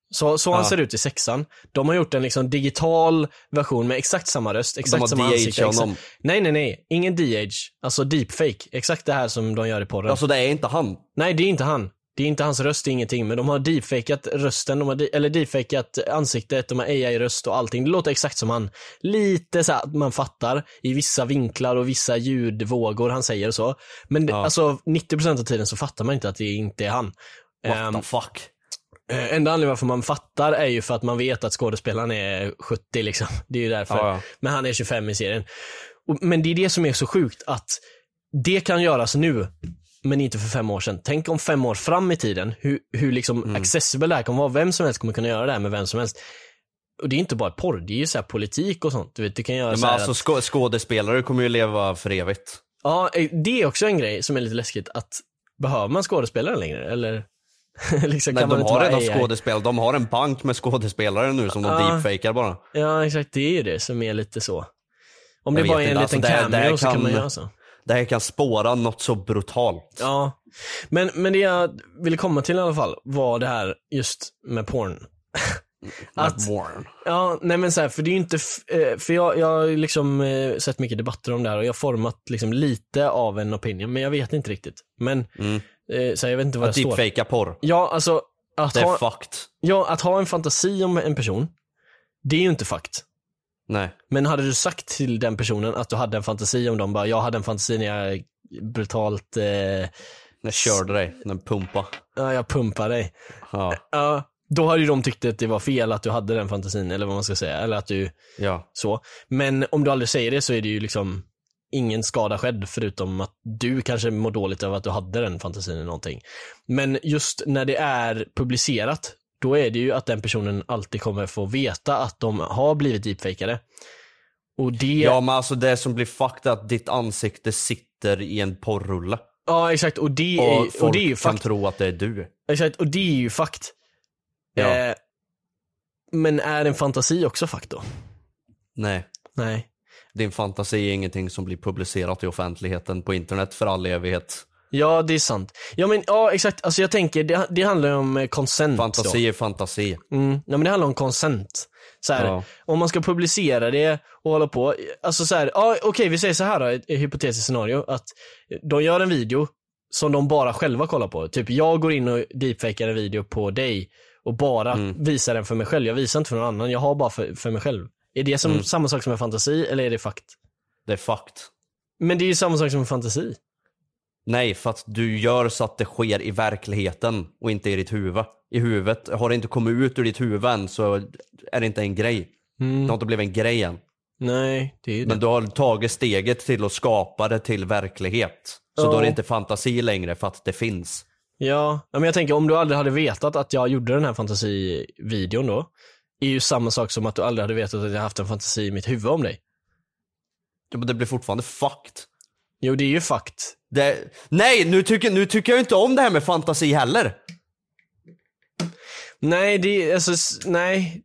Så, så han Ja. ser ut i sexan. De har gjort en liksom digital version med exakt samma röst, exakt samma de-aged ansikte. Exakt. honom. Nej, nej, nej. Ingen de-age. Alltså deepfake. Exakt det här som de gör i porren. Alltså det är inte han. Nej, det är inte han. Det är inte hans röst, det är ingenting, men de har deepfakat rösten, de har de, eller deepfakat ansiktet, de har AI-röst och allting. Det låter exakt som han. Lite så att man fattar i vissa vinklar och vissa ljudvågor han säger och så. Men Ja. alltså 90% av tiden så fattar man inte att det inte är han. What Ehm, the fuck? Eh, Enda anledningen varför man fattar är ju för att man vet att skådespelaren är 70 liksom. Det är ju därför. Ja, ja. Men han är 25 i serien. Och, men det är det som är så sjukt att det kan göras nu, men inte för fem år sedan. Tänk om fem år fram i tiden, hur, hur liksom Mm. accessible det här kommer vara. Vem som helst kommer kunna göra det här med vem som helst. Och det är inte bara porr, det är ju så här politik och sånt. Du vet, du kan göra Men så här alltså att, skå- skådespelare kommer ju leva för evigt. Ja, eh, det är också en grej som är lite läskigt. Att behöver man skådespelare längre? Eller *laughs* liksom, man de har redan AI? skådespelare, de har en bank med skådespelare nu som de Ja. deepfakar bara. Ja, exakt. Det är ju det som är lite så. Om det Jag bara vet är en inte, liten alltså, det- det cameo så kan kan- man göra så. Det här kan spåra något så brutalt. Ja. Men, men det jag ville komma till i alla fall var det här just med porn. *laughs* Att-. Ja, nej men så här, för det är ju inte, eh, för jag, jag har liksom eh, sett mycket debatter om det här och jag har format liksom lite av en opinion, men jag vet inte riktigt. Men, Mm. Eh, så jag vet inte vad Att det står. deepfakea porr. Ja, alltså, att Det är ha, fucked. ja, att ha en fantasi om en person, det är ju inte fakt. Nej. Men hade du sagt till den personen att du hade en fantasi om dem, bara jag hade en fantasi när jag brutalt, eh, Jag körde dig, den pumpa. ja, jag pumpar dig. Ja. Ja, då hade ju de tyckt att det var fel att du hade den fantasin, eller vad man ska säga, eller att du ja. så. Men om du aldrig säger det så är det ju liksom ingen skada skedd förutom att du kanske mår dåligt över att du hade den fantasin eller någonting. Men just när det är publicerat, då är det ju att den personen alltid kommer få veta att de har blivit deepfakade. Och det, Ja men alltså det som blir fucked är att ditt ansikte sitter i en porrrulle. ja exakt, och det, Och är, folk och det är ju kan fakt. tro att det är du. Exakt, och det är ju fakt. Ja. Eh, men är en fantasi också fakt då? Nej. Nej. Din fantasi är ingenting som blir publicerat i offentligheten på internet för all evighet. Ja, det är sant. Ja, men ja, exakt. Alltså jag tänker, det, det handlar om eh, consent då. Fantasi är fantasi. Mm, nej men det handlar om. Så här, Ja. Om man ska publicera det och hålla på. Alltså så här, ja, okej vi säger så här då, ett, ett hypotetiskt scenario. Att de gör en video som de bara själva kollar på. Typ jag går in och deepfakar en video på dig och bara Mm. visar den för mig själv. Jag visar inte för någon annan, jag har bara för, för mig själv. Är det som, Mm. samma sak som en fantasi eller är det fakt? Det är fucked. Men det är ju samma sak som en fantasi. Nej, för att du gör så att det sker i verkligheten och inte i ditt huvud. I huvudet, har det inte kommit ut ur ditt huvud än så är det inte en grej. Mm. Det har inte blivit en grej än. Nej, det är ju det. Men du har tagit steget till att skapa det till verklighet. Så Ja. då är det inte fantasi längre för att det finns. Ja, ja, men jag tänker om du aldrig hade vetat att jag gjorde den här fantasivideon då, är ju samma sak som att du aldrig hade vetat att jag haft en fantasi i mitt huvud om dig. Ja, Men det blir fortfarande fucked. Jo, det är ju fakt. Det... Nej, nu tycker, nu tycker jag inte om det här med fantasi heller. Nej, det är alltså, nej.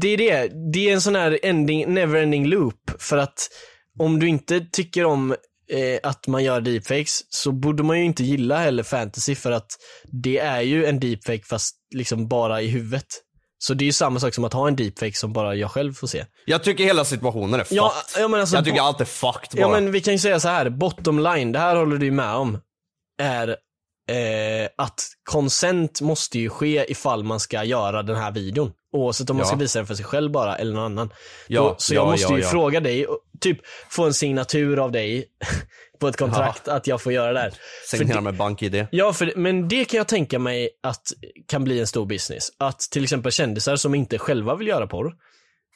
Det är det. Det är en sån här ending, never ending loop. För att om du inte tycker om eh, att man gör deepfakes så borde man ju inte gilla heller fantasy för att det är ju en deepfake fast liksom bara i huvudet. Så det är ju samma sak som att ha en deepfake som bara jag själv får se. Jag tycker hela situationen är fucked. Ja, ja, men alltså, jag tycker allt är fucked bara. Ja men vi kan ju säga så här, bottom line, det här håller du med om, är eh, att consent måste ju ske ifall man ska göra den här videon. Oavsett om man Ja. ska visa den för sig själv bara eller någon annan. Ja, Då, så jag ja, måste ja, ju fråga dig, och typ få en signatur av dig på ett kontrakt att jag får göra det här. Signera med bank-id. Ja, för, men det kan jag tänka mig att kan bli en stor business. Att till exempel kändisar som inte själva vill göra porr,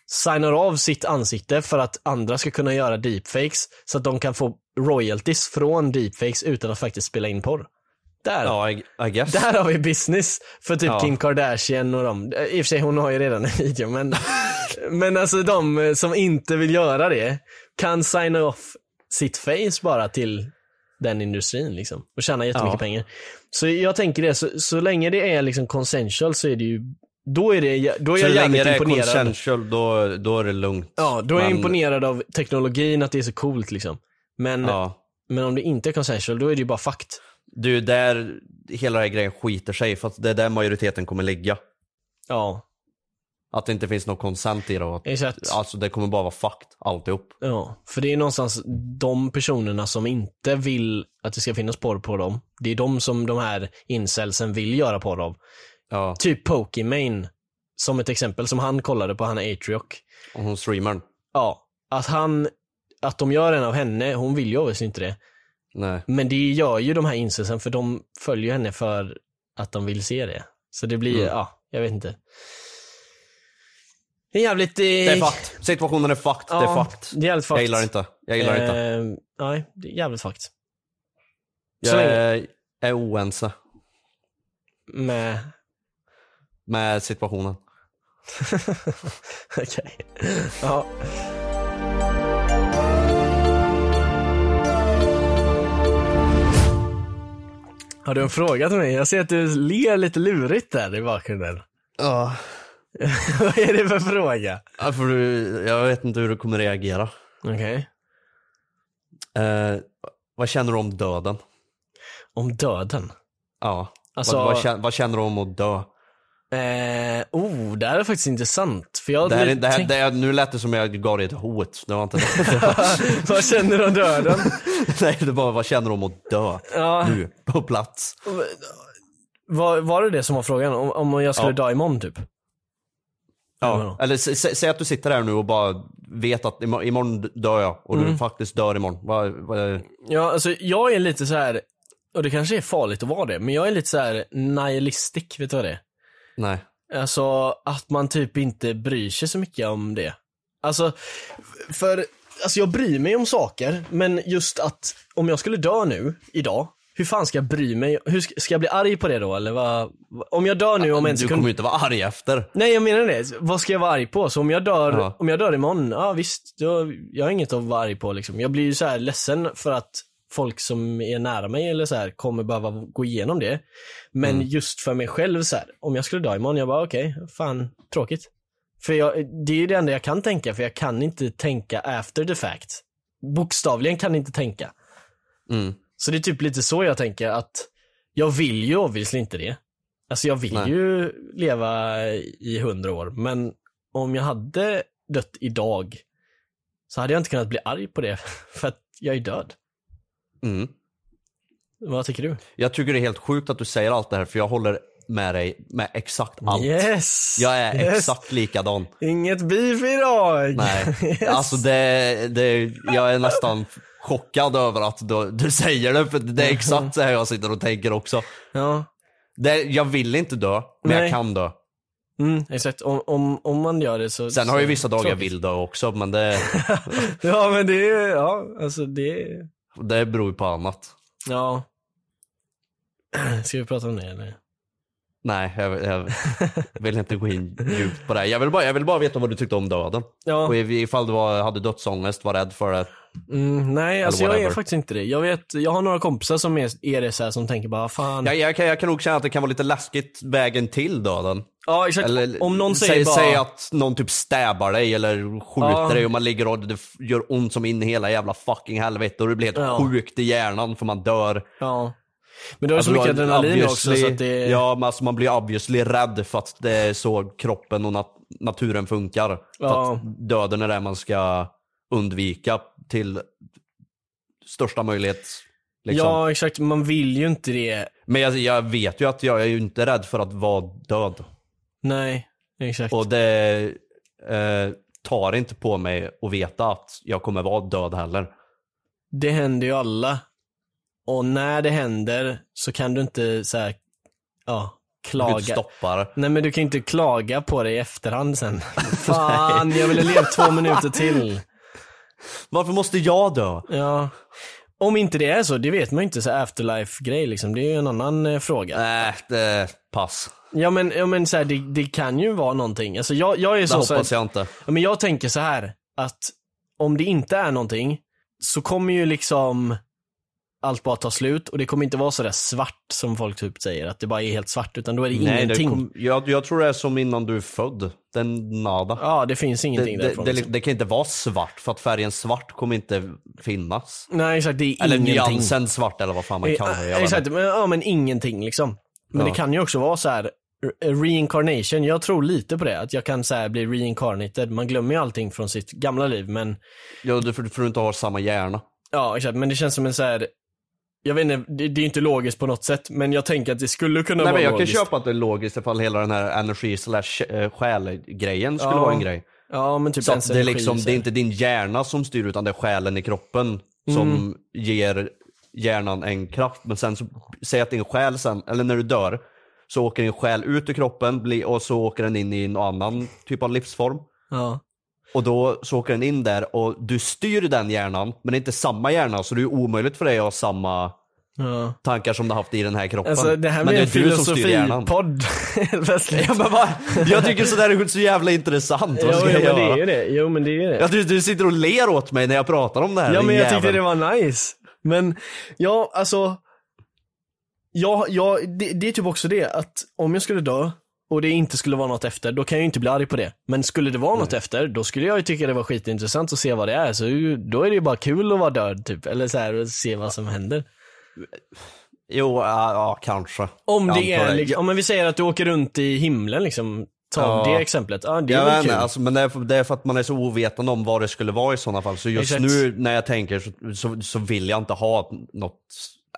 signar av sitt ansikte för att andra ska kunna göra deepfakes så att de kan få royalties från deepfakes utan att faktiskt spela in porr. Där, Ja, I, I där har vi business för typ Ja. Kim Kardashian och dem. I och för sig hon har ju redan en video men, *laughs* men alltså de som inte vill göra det kan signa off sitt face bara till den industrin liksom och tjäna jättemycket Ja. pengar. Så jag tänker det, så, så länge det är liksom consensual så är det ju, då är, det, då är Så jag länge jävligt det är imponerad. consensual, då, då är det lugnt. Ja, då är jag Men- imponerad av teknologin, att det är så coolt liksom. Men, Ja. men om det inte är consensual, då är det ju bara fakt. Ju där hela den här grejen skiter sig, för att det är där majoriteten kommer ligga. Ja. Att det inte finns någon konsent i det att, Exakt. alltså det kommer bara vara fucked alltihop. Ja, för det är någonstans de personerna som inte vill att det ska finnas porr på dem. Det är de som de här incelsen vill göra porr av. Ja, Typ Pokimane, som ett exempel, som han kollade på, han är Atriok. och hon streamern. Ja, att han, att de gör en av henne, hon vill ju obviously inte det. Nej. Men det gör ju de här incelsen för de följer henne för att de vill se det. Så det blir, Mm. ja, jag vet inte. Det är jävligt... Det är fucked. Situationen är fucked. det är fucked. Det är jävligt fucked. Jag gillar det inte. Jag gillar det inte. Eh, nej, det är jävligt fucked. så Jag länge- är, oense Med, med situationen. *laughs* okej. Ja. Har du en fråga till mig? Jag ser att du ler lite lurigt där i bakgrunden. Ja. *laughs* Vad är det för fråga? Ja, för du, jag vet inte hur du kommer reagera. Okej. Eh, vad känner du om döden? Om döden? Ja. Alltså- vad, vad, känner, vad känner du om att dö? Eh, oh, det här är faktiskt intressant. För jag Det här, är- det här, det nu lät det som jag gav dig ett hot. Det var inte *laughs* Vad känner du om döden? *laughs* Nej, det var vad känner du om att dö? Ja. Nu, på plats. Var, var det det som var frågan? Om, om jag skulle Ja. dö imorgon typ? Ja. Eller sä- sä- säg att du sitter här nu och bara vet att imorgon, imorgon dör jag och Mm. du faktiskt dör imorgon. Vad, vad, Ja, alltså jag är lite så här och det kanske är farligt att vara det, men jag är lite så här nihilistic, vet du vad det är? nej. Alltså att man typ inte bryr sig så mycket om det. Alltså, för, alltså jag bryr mig om saker, men just att om jag skulle dö nu, idag, hur fan ska jag bry mig? Hur ska, ska jag bli arg på det då eller vad? Om jag dör nu om en Du sekund. kommer ju inte vara arg efter. Nej jag menar det, vad ska jag vara arg på? Så om jag dör, Ja. om jag dör imorgon, ja visst, då, jag har inget att vara arg på liksom. Jag blir ju så här ledsen för att folk som är nära mig eller så här kommer behöva gå igenom det. Men Mm. just för mig själv så här, om jag skulle dö imorgon, jag bara okej, fan tråkigt. För jag, det är ju det enda jag kan tänka, för jag kan inte tänka after the fact. Bokstavligen kan inte tänka. Mm. Så det är typ lite så jag tänker att jag vill ju obviously inte det. Alltså jag vill Nej. ju leva i hundra år, men om jag hade dött idag så hade jag inte kunnat bli arg på det *laughs* för att jag är död. Mm. Vad tycker du? Jag tycker det är helt sjukt att du säger allt det här för jag håller med dig med exakt allt. Yes! Jag är yes. exakt likadan. Inget beef idag! Nej, *laughs* Yes. alltså det, det, jag är nästan chockad över att du, du säger det för det är exakt så här jag sitter och tänker också. Ja, Det, jag vill inte dö, men Nej. jag kan dö. mm, exakt. Om, om, om man gör det så... Sen har jag vissa dagar jag vill dö också, men det, *laughs* Ja men det är, ja alltså det det beror ju på annat. ja. *clears throat* Ska vi prata om det eller? Nej, jag, jag *laughs* vill inte gå in djupt på det. Jag vill, bara, jag vill bara veta vad du tyckte om döden. Ja. Och ifall du var, hade dödsångest, var rädd för det. Mm, nej, alltså jag är faktiskt inte det. Jag vet, jag har några kompisar som är, är det så här, som tänker bara, fan. Jag, jag, kan, jag kan nog känna att det kan vara lite läskigt vägen till döden. ja, exakt. Eller, Om någon säger säg, bara, säg att någon typ stäbar dig eller skjuter Ja. dig och man ligger och det gör ont som in i hela jävla fucking helvete och du blir helt Ja. sjukt i hjärnan för man dör. ja. Men du har ju så Alltså, mycket adrenalin också så att det, Ja, men alltså man blir obviously rädd för att det är så kroppen och nat- naturen funkar. För Ja. att döden är det man ska undvika till största möjlighet. Liksom. ja exakt, man vill ju inte det. Men jag, jag vet ju att jag är ju inte rädd för att vara död. Nej, exakt. Och det eh, tar inte på mig att veta att jag kommer vara död heller. Det händer ju alla. Och när det händer så kan du inte så här, ja, kan klaga. stoppa det. Nej men du kan ju inte klaga på det i efterhand sen. *laughs* Fan, jag ville levt två minuter till. Varför måste jag dö? Ja. Om inte det är så, det vet man ju inte, så afterlife-grej liksom. Det är ju en annan eh, fråga. Nej, det pass. Ja men, ja, men så här, det, det kan ju vara någonting. Alltså jag, jag är Det så, så hoppas här, jag inte. ja, men jag tänker så här att om det inte är någonting så kommer ju liksom allt bara ta slut och det kommer inte vara så där svart som folk typ säger, att det bara är helt svart, utan då är det Nej, det ingenting. kom, jag, jag tror det är som innan du är född. Den nada. Ja, det finns det, ingenting det, därifrån. det, liksom. det kan inte vara svart, för att färgen svart kommer inte finnas. Nej exakt, det är Eller ingenting. nyansen svart eller vad fan man kallar det. Eh, Exakt, men, ja men ingenting liksom. Men Ja. det kan ju också vara så här re- reincarnation, jag tror lite på det. Att jag kan så bli reincarnated. Man glömmer ju allting från sitt gamla liv men Ja, för, för du inte har samma hjärna. Ja, exakt. Men det känns som en så här. Jag vet inte, det, det är inte logiskt på något sätt, men jag tänker att det skulle kunna Nej vara men jag logiskt. kan köpa att det är logiskt ifall hela den här energi slash eh, själ-grejen skulle Ja. vara en grej. Ja, men typ Så ens att det är energi, liksom, så det är här. inte din hjärna som styr utan det är själen i kroppen som Mm. ger hjärnan en kraft. Men sen så, säg att din själ sen, eller när du dör, så åker din själ ut ur kroppen bli- och så åker den in i en annan typ av livsform. Ja. Och då så åker den in där och du styr den hjärnan, men det är inte samma hjärna så det är omöjligt för dig att ha samma Ja. tankar som du haft i den här kroppen. Alltså det här men en det är du hjärnan. filosofipodd. *laughs* Ja, men vad? Jag tycker sådär är så jävla intressant. Vad Jo, ska jo, jag men det är göra? det. Jo, men det är det. Jag tror du sitter och ler åt mig när jag pratar om det här. Ja men jag jävel. tyckte det var nice. Men, ja alltså. Ja, ja det, det är typ också det att om jag skulle dö och det inte skulle vara något efter, då kan jag ju inte bli arg på det. Men skulle det vara något efter, då skulle jag ju tycka det var skitintressant att se vad det är. Så då är det ju bara kul att vara död typ. Eller så här, och se vad som händer. Jo, ja, ja kanske. Om det är liksom, om vi säger att du åker runt i himlen liksom. Ta Ja. det exemplet. Ja, det är Jag väl kul. alltså, men det är, för, det är för att man är så ovetande om vad det skulle vara i sådana fall. Så just Exakt. nu när jag tänker så, så, så vill jag inte ha något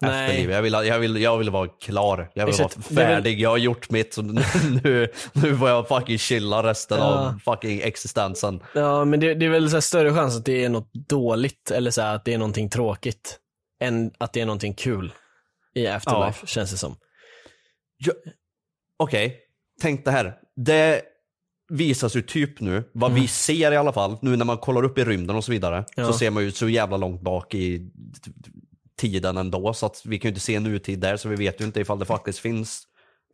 Nej. efterliv. Jag vill, jag, vill, jag vill vara klar. Jag vill Exakt. vara färdig. Jag har gjort mitt. Så nu, *laughs* nu, nu får jag fucking chilla resten Ja. av fucking existensen. Ja, men det, det är väl så större chans att det är något dåligt eller så att det är någonting tråkigt. Än att det är någonting kul i Afterlife, känns det som. Ja, Okej, tänk det här. Det visas ju typ nu, vad vi ser i alla fall, nu när man kollar upp i rymden och så vidare, Mm. Ja. så ser man ju så jävla långt bak i tiden ändå, så att vi kan ju inte se nutid där, så vi vet ju inte ifall det faktiskt finns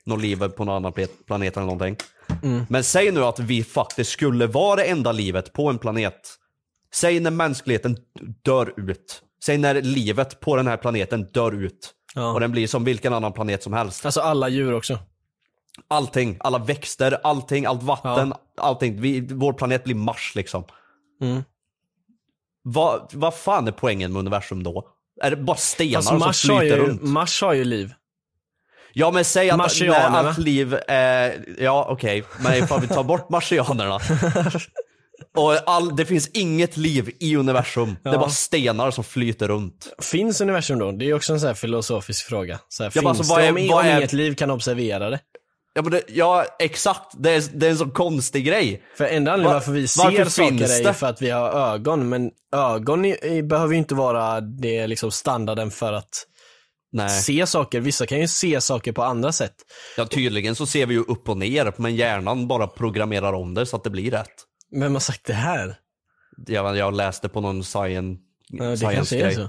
något liv på någon annan pla- planet eller någonting. Mm. Men säg nu att vi faktiskt skulle vara det enda livet på en planet. Säg när mänskligheten dör ut. Säg när livet på den här planeten dör ut. Ja. Och den blir som vilken annan planet som helst. Alltså alla djur också. Allting, alla växter, allting, allt vatten, allting. Vi, vår planet blir Mars liksom. Mm. Vad, vad fan är poängen med universum då? Är det bara stenar Mars som har, flyter ju, runt? Mars har ju liv. Ja men säg att när allt liv är, ja okej, men ifall vi tar bort marsianerna. *laughs* och all, det finns inget liv i universum, det är Ja. bara stenar som flyter runt. Finns universum då? Det är också en sån filosofisk fråga. Så här, Ja, men finns alltså, vad det är- om, vad är- inget liv kan observera det? Ja, det, ja exakt, det är, det är en sån konstig grej. För enda anledningen Va- varför vi ser varför saker finns är det? för att vi har ögon, men ögon i, behöver ju inte vara det liksom standarden för att Nej. se saker. Vissa kan ju se saker på andra sätt. Ja tydligen så ser vi ju upp och ner, men hjärnan bara programmerar om det så att det blir rätt. Vem har sagt det här? Jag, jag läste på någon science, Ja, det science är grej. så.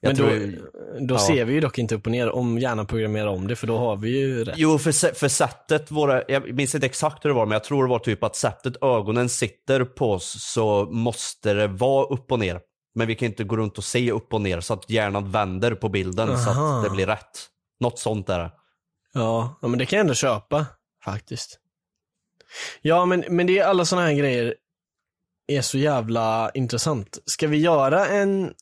Jag Men då, tror- då ja. ser vi ju dock inte upp och ner om hjärnan programmerar om det, för då har vi ju rätt. Jo, för, för sättet våra, jag minns inte exakt hur det var, men jag tror det var typ att sättet ögonen sitter på oss så måste det vara upp och ner. Men vi kan inte gå runt och se upp och ner så att hjärnan vänder på bilden så Aha. att det blir rätt. Något sånt är det. Ja, ja men det kan jag ändå köpa, faktiskt. Ja, men, men det är alla såna här grejer är så jävla intressant. Ska vi göra en...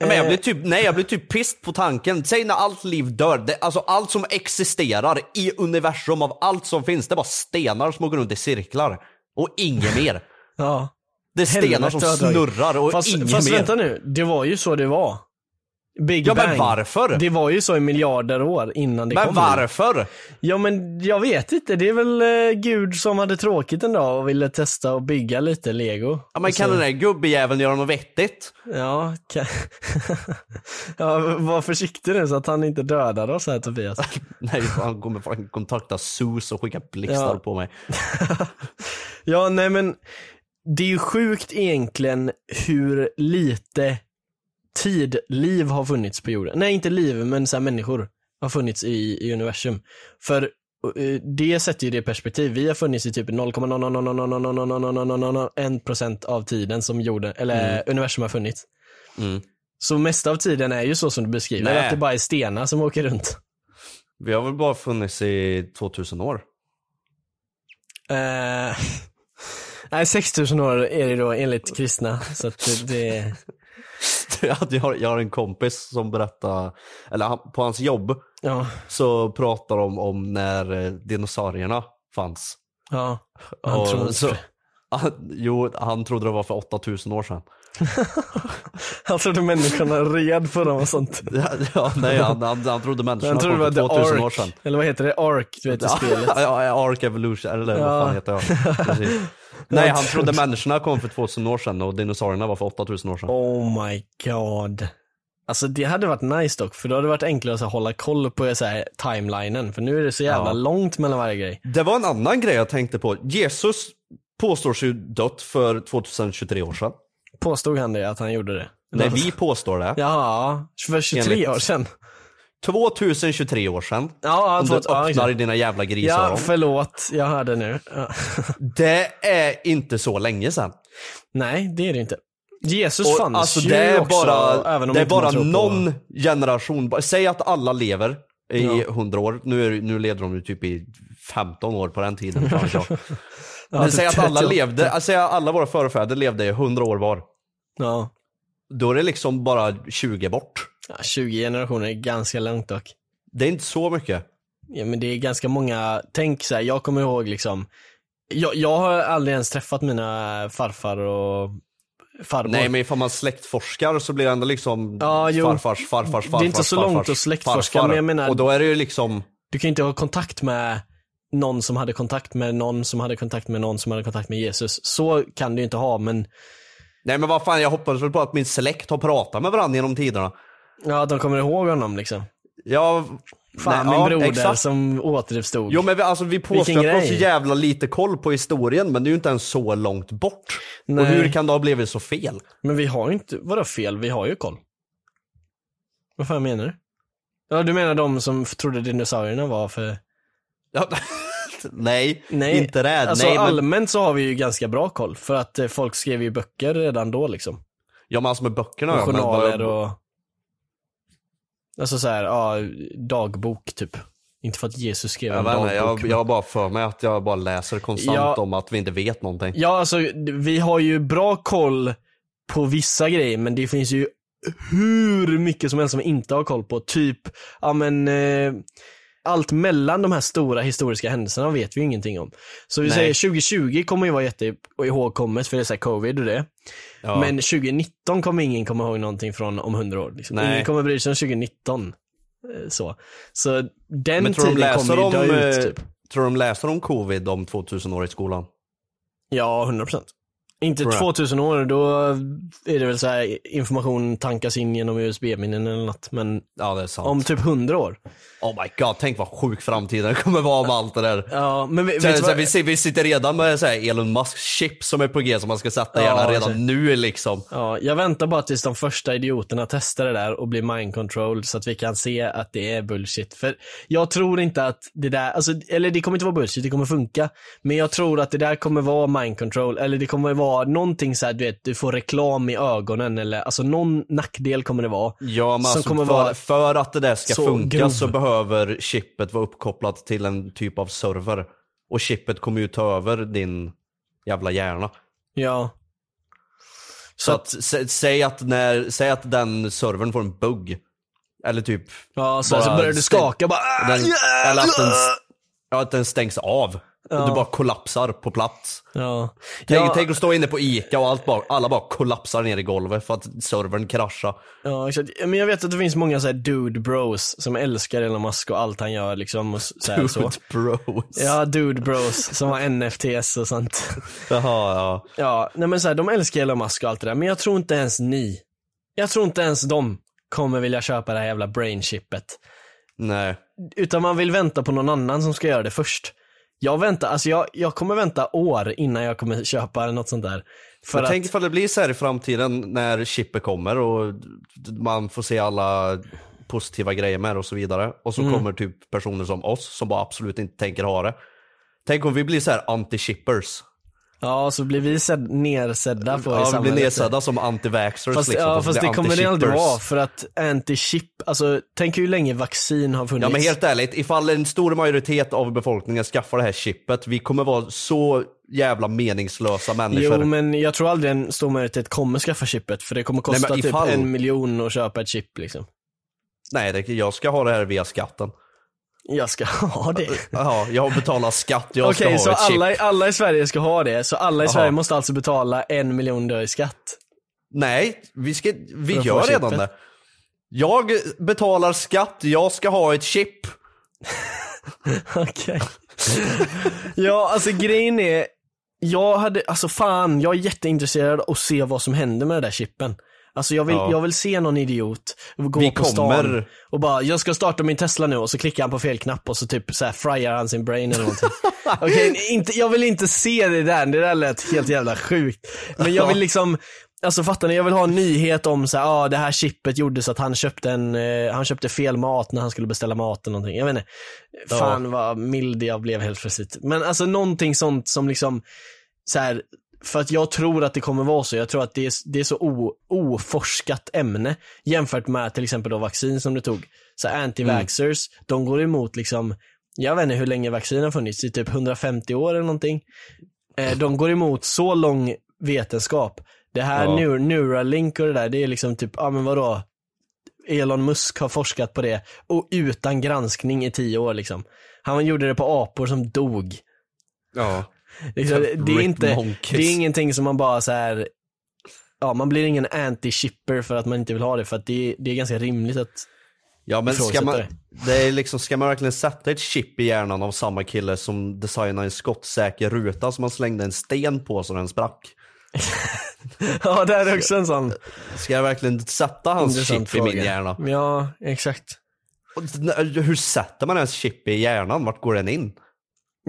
Ja, Men jag eh, blir typ, nej jag blir typ pissed på tanken. Säg när allt liv dör, det, alltså allt som existerar i universum av allt som finns, det är bara stenar som går runt i cirklar. Och inget mer. *laughs* Ja. Det är stenar som snurrar och fast, inget fast mer. vänta nu, det var ju så det var. Big Ja, Bang. men varför? Det var ju så i miljarder år innan det Men kom. varför? Ja men jag vet inte, det är väl eh, Gud som hade tråkigt en dag och ville testa och bygga lite lego. Ja men Och kan så- den där gubbjäveln göra något vettigt? Ja, kan... *laughs* ja, var försiktig nu så att han inte dödar oss här Tobias. *laughs* Nej, han kommer fan kontakta SUS och skicka blixtar Ja. på mig. *laughs* Ja, nej men det är ju sjukt egentligen hur lite tid liv har funnits på jorden. Nej, inte liv, men så här människor har funnits i, i universum. För det sätter ju det i perspektiv. Vi har funnits i typ 0,0000001% av tiden som jorden, eller universum har funnits. Mm. Så mesta av tiden är ju så som du beskriver, Nej. att det bara är stenar som åker runt. Vi har väl bara funnits i 2000 år? Nej, 6000 år är det då enligt kristna. Så att det, det *laughs* att jag, har, jag har en kompis som berättar, eller han, på hans jobb Ja, så pratar de om när eh, dinosaurierna fanns. ja. Han Och tror inte så, *laughs* han, jo, han trodde det var för 8000 år sedan. *laughs* Han trodde människorna red på dem och sånt. Ja, ja, nej, han, han, han trodde människorna Han trodde kom var för The 2000 år sedan. Eller vad heter det? Ark, du vet i spelet. Ja, ja, Ark Evolution, eller vad fan heter jag? Precis. Nej, han trodde människorna kom för 2000 år sedan och dinosaurierna var för 8000 år sedan. Oh my god. Alltså det hade varit nice dock, för då hade det varit enklare att hålla koll på så här, timelinen. För nu är det så jävla Ja. långt mellan varje grej. Det var en annan grej jag tänkte på. Jesus påstås ju dött för 2023 år sedan. Påstod han det, att han gjorde det? Nej, vi påstår det. Jaha, för 23 Enligt- år sedan. 2023 år sedan. Ja, Om du ja, öppnar i dina jävla Ja, grisöron. förlåt. Jag hörde nu. Ja. *laughs* Det är inte så länge sedan. Nej, det är det inte. Jesus Och fanns alltså ju det är också, bara, även om det är bara tror på- någon generation. Säg att alla lever i Ja. 100 år. Nu, är, nu levde de ju typ i 15 år på den tiden. *laughs* Ja, Men typ säg att alla 38. levde, alltså, alla våra förfäder levde i 100 år var. Ja. Då är det liksom bara 20 bort. Ja, 20 generationer är ganska långt dock. Det är inte så mycket. Ja men det är ganska många, tänk så här, jag kommer ihåg liksom, jag, jag har aldrig ens träffat mina farfar och farmor. Nej men ifall man släktforskar så blir det ändå liksom Ja, jo. farfars farfars farfars Det är inte så farfars, långt att släktforska, farfar. men jag menar- Och då är det ju liksom, Du kan ju inte ha kontakt med någon som hade kontakt med någon som hade kontakt med någon som hade kontakt med Jesus. Så kan du ju inte ha men, nej men vad fan jag hoppas väl på att min släkt har pratat med varandra genom tiderna. Ja de kommer ihåg honom liksom. Ja, Fan nej, min ja, broder exakt. som återuppstod. Jo men vi, alltså, vi påstår att vi har så jävla lite koll på historien men det är ju inte ens så långt bort. Nej. Och hur kan det ha blivit så fel? Men vi har ju inte, vadå fel? Vi har ju koll. Vad fan menar du? Ja du menar de som trodde dinosaurierna var för Ja, *laughs* nej, Nej, inte det. Alltså nej, men, allmänt så har vi ju ganska bra koll för att eh, folk skrev ju böcker redan då liksom. ja men alltså med böckerna. Och journaler och Alltså så här, ja, dagbok typ. Inte för att Jesus skrev en dagbok. jag, jag har bara för mig att jag bara läser konstant Ja. om att vi inte vet någonting. Ja alltså vi har ju bra koll på vissa grejer men det finns ju hur mycket som helst som vi inte har koll på. Typ, ja men eh, allt mellan de här stora historiska händelserna vet vi ju ingenting om. Så vi Nej. säger 2020 kommer ju vara jätte ihågkommet för det är så covid och det. Ja. Men 2019 kommer ingen komma ihåg någonting från om 100 år. Liksom. Ingen kommer bry sig om 2019. eh, Så, så den Men tror de tiden läser kommer ju om, dö ut eh, typ. tror de läser om covid om 2000 år i skolan? Ja, 100%. Inte Tror jag. 2000 år, då är det väl så här information tankas in genom USB-minnen eller något. Men Ja om typ 100 år. Oh my god, tänk vad sjuk framtiden kommer vara med allt det där. Ja, men vi, Så, så, vi, vi sitter redan med så här Elon Musk chip som är på G som man ska sätta Ja, gärna redan nu liksom. Ja, jag väntar bara tills de första idioterna testar det där och blir mind control så att vi kan se att det är bullshit. För jag tror inte att det där, alltså, eller det kommer inte vara bullshit, det kommer funka. Men jag tror att det där kommer vara mind control, eller det kommer vara någonting så här, du vet, du får reklam i ögonen eller, alltså någon nackdel kommer det vara. Ja men Som alltså, kommer för, vara för att det där ska funka grov. så behöver chippet vara uppkopplat till en typ av server. Och chippet kommer ju ta över din jävla hjärna. Ja. Så att, sä, säg att när, säg att den servern får en bugg. Eller typ, Ja, så, så börjar du skaka bara. "Ah, den, yeah!" eller att den, ja, att den stängs av. Ja. Och du bara kollapsar på plats. Ja. Tänk, ja, tänk att stå inne på Ica och allt bara, alla bara kollapsar ner i golvet för att servern kraschar. ja, exakt. Men jag vet att det finns många så här dude bros som älskar Elon Musk och allt han gör liksom. Och så. Dude bros. Ja, dude bros som har NFTs och sånt. Jaha, ja. Ja, nej men så här, de älskar Elon Musk och allt det där, men jag tror inte ens ni, jag tror inte ens de kommer vilja köpa det här jävla brainchippet. Nej. Utan man vill vänta på någon annan som ska göra det först. Jag väntar, alltså jag, jag kommer vänta år innan jag kommer köpa något sånt där. För att, tänk ifall det blir så här i framtiden när chippet kommer och man får se alla positiva grejer med det och så vidare. Och så Mm. kommer typ personer som oss som bara absolut inte tänker ha det. Tänk om vi blir så här anti-chippers. Ja, så blir vi sedd, nersedda på i Ja, vi blir samhället. nedsedda som anti-vaxxers Fast, liksom. ja, fast det kommer det aldrig vara, för att anti-chip, alltså tänk hur länge vaccin har funnits. Ja men helt ärligt, ifall en stor majoritet av befolkningen skaffar det här chippet, vi kommer vara så jävla meningslösa människor. Jo men jag tror aldrig en stor majoritet kommer skaffa chippet för det kommer Nej, kosta men typ ifall- en miljon att köpa ett chip liksom. Nej, det, jag ska ha det här via skatten. Jag ska *laughs* ha det. Ja, jag betalar skatt, jag ska Okej, ha så ett chip. alla, alla i Sverige ska ha det, så alla i Jaha. Sverige måste alltså betala en miljon då i skatt? Nej, vi, ska, vi För gör redan chippet. det. Jag betalar skatt, jag ska ha ett chip. *laughs* Okej. ja, alltså grejen är, jag hade, alltså fan, jag är jätteintresserad av att se vad som händer med den där chippen. Alltså jag vill, Ja. jag vill se någon idiot gå Vi på stan kommer- och bara, jag ska starta min Tesla nu och så klickar han på fel knapp och så typ så här fryar han sin brain eller någonting. *laughs* Okej, inte, jag vill inte se det där, det där lät helt jävla sjukt. Men jag vill liksom, alltså fattar ni, jag vill ha en nyhet om så här, ah, det här chippet gjorde så att han köpte en, eh, han köpte fel mat när han skulle beställa mat eller någonting. Jag vet inte. Fan vad mild jag blev helt plötsligt. Men alltså någonting sånt som liksom, så här, för att jag tror att det kommer vara så. Jag tror att det är, det är så o, oforskat ämne jämfört med till exempel då vaccin som du tog. Så här anti-vaxxers, de går emot liksom, jag vet inte hur länge vaccin har funnits, i typ 150 år eller någonting. Eh, de går emot så lång vetenskap. Det här Ja. Neur- Neuralink och det där, det är liksom typ, ja men vadå? Elon Musk har forskat på det och utan granskning i tio år liksom. Han gjorde det på apor som dog. Ja. Liksom, det, är inte, det är ingenting som man bara så här. ja man blir ingen anti-shipper för att man inte vill ha det för att det, det är ganska rimligt att Ja men ska man, det. är liksom, ska man verkligen sätta ett chip i hjärnan av samma kille som designade en skottsäker ruta som man slängde en sten på så den sprack? *laughs* Ja det är också en sån Ska jag verkligen sätta hans chip i min fråga. hjärna? Ja, exakt. Hur sätter man ens chip i hjärnan? Vart går den in?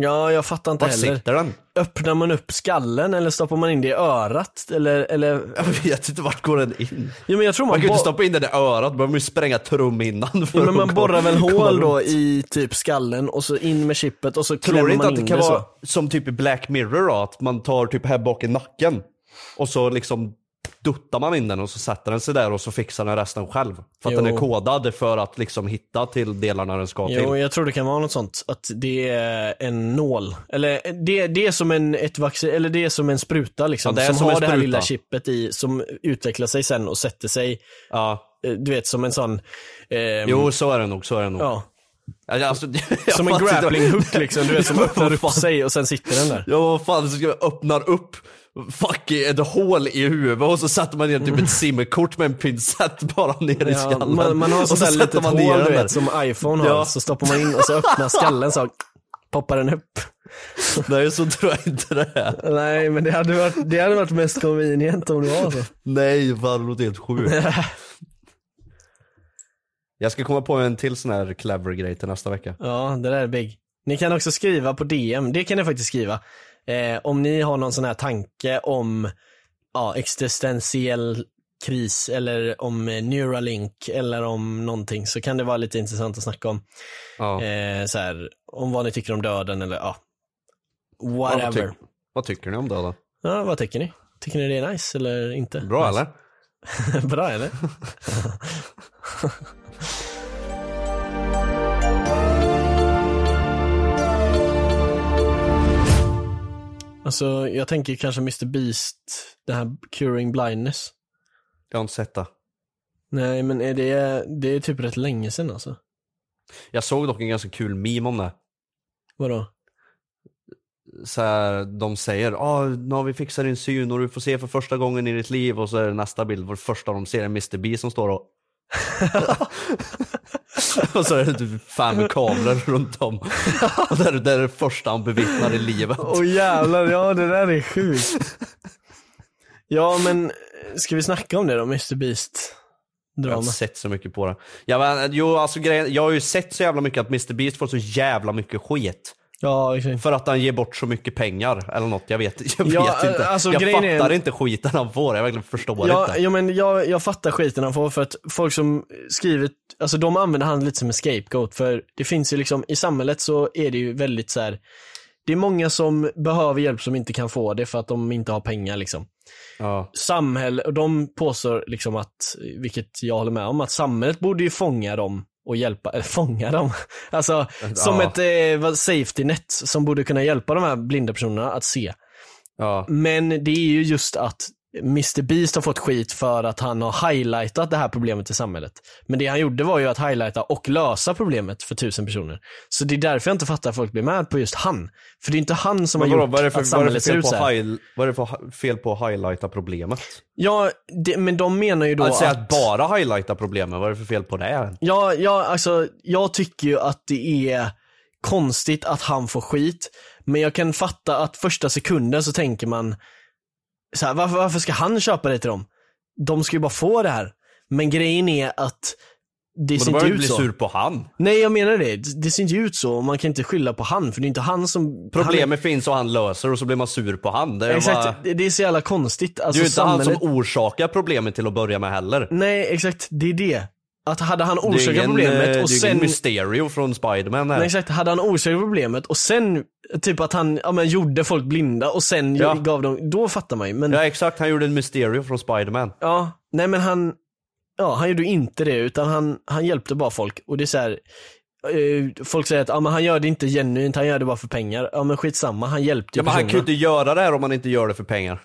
Ja, jag fattar inte Vart heller. sitter den? Öppnar man upp skallen eller stoppar man in det i örat? Eller, eller... Jag vet inte, vart går den in? Jo men jag tror Man man, kan ju inte stoppa in den i örat, behöver man ju spränga trumhinnan för ja, men man borrar väl hål då i typ skallen och så in med chippet och så Tror klämmer du inte man att det in kan det vara så. som typ i Black Mirror då, att man tar typ här bak i nacken och så liksom duttar man in den och så sätter den sig där och så fixar den resten själv. För att den Jo. är kodad för att liksom hitta till delarna den ska Jo, till. jag tror det kan vara något sånt. Att det är en nål. Eller det, det är som en, ett vaccin, eller det är som en spruta liksom. Ja, som, som har en det här spruta. lilla chippet i, som utvecklar sig sen och sätter sig, Ja. eh, du vet som en sån, ehm, Jo, så är det nog, så är det nog. ja, Alltså, *laughs* som en grappling hook liksom, du vet som *laughs* öppnar upp sig och sen sitter den där. Ja vad fan, öppnar upp fucking ett hål i huvudet och så sätter man ner typ ett simkort med en pincett bara ner i Ja, skallen. man, man har sånt där litet man hål du vet som iPhone har, Ja. så stoppar man in och så öppnar skallen så poppar den upp. *laughs* Nej så tror jag inte det är. Nej men det hade varit, det hade varit mest convenient om det var så. Nej fan det låter helt sjukt. *laughs* Jag ska komma på en till sån här clever grej till nästa vecka. Ja, det där är big. Ni kan också skriva på DM, det kan ni faktiskt skriva. Eh, om ni har någon sån här tanke om ja, existentiell kris eller om eh, Neuralink eller om någonting så kan det vara lite intressant att snacka om. Ja. Eh, så här, om vad ni tycker om döden eller ja, Ja, vad, whatever. tyck- vad tycker ni om döden? Ja, vad tycker ni? Tycker ni det är nice eller inte? Bra nice. eller? *laughs* Bra eller? *laughs* alltså jag tänker kanske Mr Beast, det här Curing Blindness. Jag har inte sett det. Nej men är det, det är typ rätt länge sedan alltså. Jag såg dock en ganska kul meme om det. Vadå? Så här, de säger ah, nu har vi fixat din syn och du får se för första gången i ditt liv och så är det nästa bild, det första de ser är Mr B som står och *laughs* och så är det typ fem kameror runt om. Och det är det är det första han bevittnar i livet. Åh jävlar, ja det där är sjukt. Ja men, ska vi snacka om det då, Mr Beast? Jag har Drama. sett så mycket på det. Ja, men, jo, alltså, grejen, jag har ju sett så jävla mycket att Mr Beast får så jävla mycket skit. Ja, exakt. För att han ger bort så mycket pengar eller något, jag vet, *laughs* jag Ja, vet inte. alltså, jag grejen är- fattar inte skiten han får, jag verkligen förstår Ja, inte. jo, men jag, jag fattar skiten han får för att folk som skrivit, alltså de använder han lite som en scapegoat för det finns ju liksom, i samhället så är det ju väldigt så här. det är många som behöver hjälp som inte kan få det för att de inte har pengar liksom. Ja. Samhälle, och de påstår liksom att, vilket jag håller med om, att samhället borde ju fånga dem och hjälpa, eller fånga dem, *laughs* alltså som Ja. ett eh, safety net som borde kunna hjälpa de här blinda personerna att se. Ja. Men det är ju just att Mr Beast har fått skit för att han har highlightat det här problemet i samhället. Men det han gjorde var ju att highlighta och lösa problemet för tusen personer. Så det är därför jag inte fattar att folk blir med på just han. För det är inte han som Men har gjort vad är det för, att samhället ser ut så här. vad är det för fel på att highlighta problemet? Ja, det, men de menar ju då Alltså att... att bara highlighta problemet, vad är det för fel på det? Ja, ja, alltså jag tycker ju att det är konstigt att han får skit. Men jag kan fatta att första sekunden så tänker man så här, varför, varför ska han köpa det till dem? De ska ju bara få det här. Men grejen är att det Men ser då inte behöver du ut bli så. sur på han. Nej jag menar det, det ser inte ut så och man kan inte skylla på han för det är inte han som... Problemet finns och han löser och så blir man sur på han. Det är, han, exakt, bara, det, är så jävla konstigt. det är Alltså, ju inte samhället... han som orsakar problemet till att börja med heller. Nej exakt, det är det. Att hade han orsakat ingen, eh, problemet det är och ingen sen... Mysterio från Spiderman här. Nej, exakt, hade han orsakat problemet och sen, typ att han, ja men gjorde folk blinda och sen Ja. gav dem, då fattar man ju. Men, Ja ja. exakt, han gjorde en Mysterio från Spiderman. nej men han, ja han gjorde inte det utan han, han hjälpte bara folk och det är så här. eh, Folk säger att ja, men han gör det inte genuint, han gör det bara för pengar. Ja men skitsamma, han hjälpte ju Ja, men han kan ju inte göra det här om han inte gör det för pengar.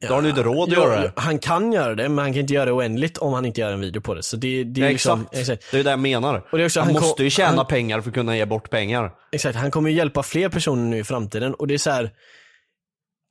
Då har han ju inte råd att göra det. Han kan göra det, men han kan inte göra det oändligt om han inte gör en video på det. Så det, det är Ja, liksom, exakt. exakt. Det är det jag menar. Och det är också- han, han måste ju tjäna han- pengar för att kunna ge bort pengar. Exakt, han kommer ju hjälpa fler personer nu i framtiden och det är så här.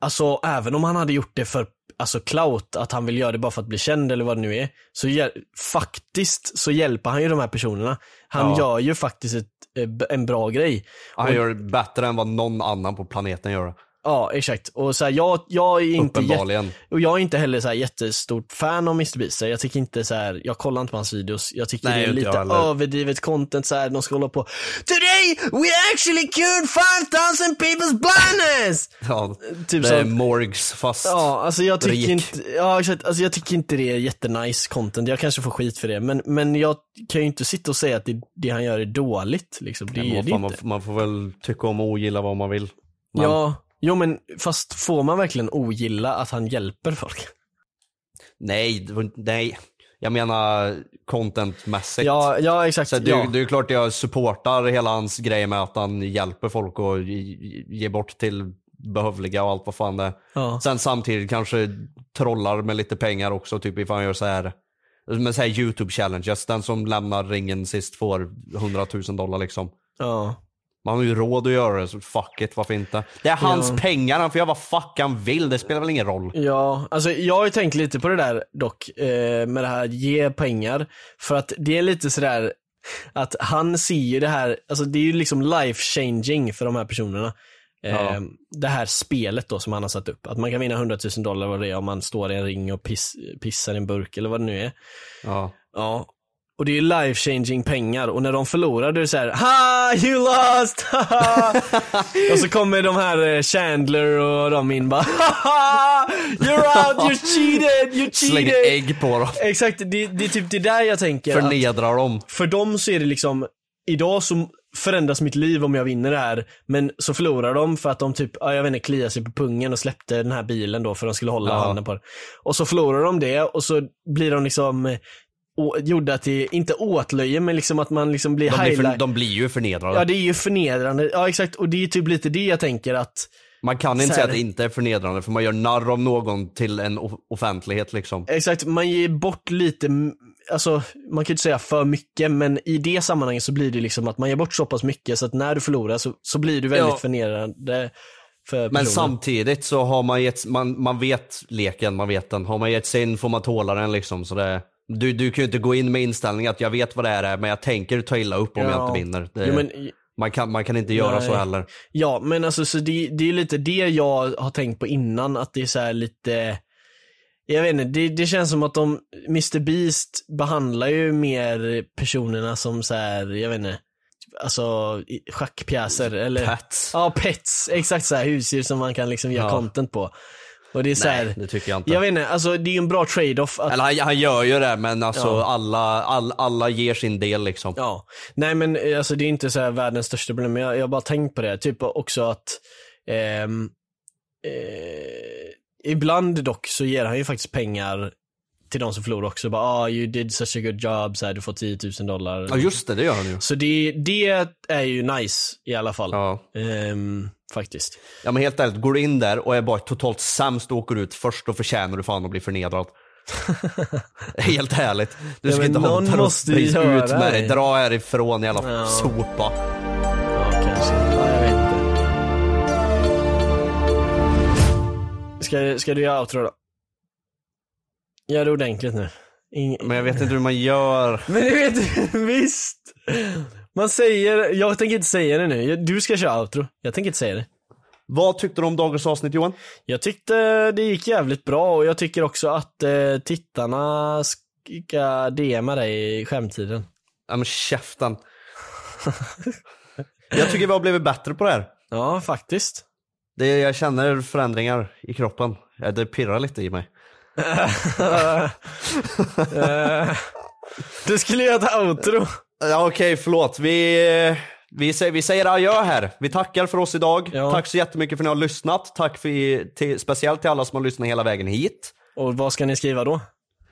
Alltså även om han hade gjort det för alltså clout, att han vill göra det bara för att bli känd eller vad det nu är. Så faktiskt så hjälper han ju de här personerna. Han Ja. gör ju faktiskt ett, eh, en bra grej. Han gör det bättre än vad någon annan på planeten gör. Ja exakt. Och så här, jag, jag är inte Uppenbarligen. och jag är inte heller så här jättestort fan av Mr Beast. Så Jag tycker inte så här, jag kollar inte på hans videos. Jag tycker Nej, det är lite överdrivet content så här, de ska hålla på Today we actually cured 5000 people's blindness! *laughs* Ja, Typ det är som- Morgs fast Ja, alltså jag tycker rik. inte, ja exakt, alltså jag tycker inte det är jättenice content. Jag kanske får skit för det, men, men jag kan ju inte sitta och säga att det, det han gör är dåligt liksom. Det Men är det fan, inte. man, man får väl tycka om och ogilla vad man vill. Men, Ja, jo men fast får man verkligen ogilla att han hjälper folk? Nej, nej. Jag menar contentmässigt. Ja, ja exakt. Så det, ja. det är klart jag supportar hela hans grej med att han hjälper folk och ge- ger bort till behövliga och allt vad fan det är. Ja. Sen samtidigt kanske trollar med lite pengar också, typ ifall han gör så här med så här youtube challenges, den som lämnar ringen sist får 100 000 dollar liksom. ja. Man har ju råd att göra det, så fuck it, varför inte? Det är hans Ja. pengar, han får göra vad fuck han vill, det spelar väl ingen roll. Ja, alltså jag har ju tänkt lite på det där dock, eh, med det här ge pengar. För att det är lite sådär att han ser ju det här, alltså det är ju liksom life changing för de här personerna. Eh, Ja. Det här spelet då som han har satt upp. Att man kan vinna 100 000 dollar vad det är om man står i en ring och piss, pissar i en burk eller vad det nu är. Ja. Ja. Och det är ju life changing pengar och när de förlorar då är det så här, ha you lost! haha." *laughs* och så kommer de här eh, Chandler och de in bara, "Haha, you're out, you cheated, you *laughs* Slänger cheated! ägg på dem, Exakt, det, det är typ det där jag tänker. Förnedrar dem. för dem så är det liksom, idag så förändras mitt liv om jag vinner det här, men så förlorar de för att de typ, ja, jag vet inte, kliar sig på pungen och släppte den här bilen då för att de skulle hålla Ja. handen på den. Och så förlorar de det och så blir de liksom å, gjorda till, inte åtlöje, men liksom att man liksom blir De blir, highlight. för, de blir ju förnedrade. Ja det är ju förnedrande, ja exakt, och det är typ lite det jag tänker att Man kan inte säga att det inte är förnedrande för man gör narr av någon till en offentlighet liksom. Exakt, man ger bort lite, alltså man kan ju inte säga för mycket, men i det sammanhanget så blir det liksom att man ger bort så pass mycket så att när du förlorar så, så blir du väldigt Ja. förnedrande för Men samtidigt så har man gett, man, man vet leken, man vet den. Har man gett sig in får man tåla den liksom. Så det, du, du kan ju inte gå in med inställningen att jag vet vad det här är men jag tänker ta illa upp om Ja. jag inte vinner. Det, Jo, men, man, kan, man kan inte göra Nej. så heller. ja, men alltså så det, det är lite det jag har tänkt på innan, att det är så här lite jag vet inte, det, det känns som att de, Mr Beast behandlar ju mer personerna som så här, jag vet inte, alltså schackpjäser eller Pets. Ja, pets, exakt så här husdjur som man kan liksom göra Ja. content på. Och det är så här, Nej, det tycker jag inte. jag vet inte, alltså det är ju en bra trade-off att Eller han, han gör ju det men alltså Ja. alla, all, alla ger sin del liksom. Ja, nej men eh, alltså det är inte så här världens största problem, men jag, jag har bara tänkt på det, typ också att ehm, eh, ibland dock så ger han ju faktiskt pengar till de som förlorar också, bara ah you did such a good job, så här, du får 10 000 dollar. Ja just det, det gör han ju. Så det, det är ju nice i alla fall. Ja. Ehm, Faktiskt. Ja men helt ärligt, går du in där och är bara totalt sämst och åker ut först, då förtjänar du fan att bli förnedrad. *laughs* helt ärligt. Du Ja, ska men inte ha en tröstpris ut med dig. Dra härifrån jävla Ja. sopa. Ja, kanske. Ja, jag vet inte. Ska, ska du göra outro då? Gör det ordentligt nu. Ing... Men jag vet inte hur man gör. *laughs* Men du vet, visst! Man säger, jag tänker inte säga det nu. Du ska köra outro. Jag tänker inte säga det. Vad tyckte du om dagens avsnitt Johan? Jag tyckte det gick jävligt bra och jag tycker också att eh, tittarna ska DMa dig i skämtiden. Ja men käften. jag tycker vi har blivit bättre på det här. Ja, faktiskt. Det, jag känner förändringar i kroppen. Det pirrar lite i mig. *laughs* Eh, du skulle göra ett outro. Ja okej, förlåt. Vi, vi, säger, vi säger adjö här. Vi tackar för oss idag. Ja. Tack så jättemycket för att ni har lyssnat. Tack för, till, speciellt till alla som har lyssnat hela vägen hit. Och vad ska ni skriva då?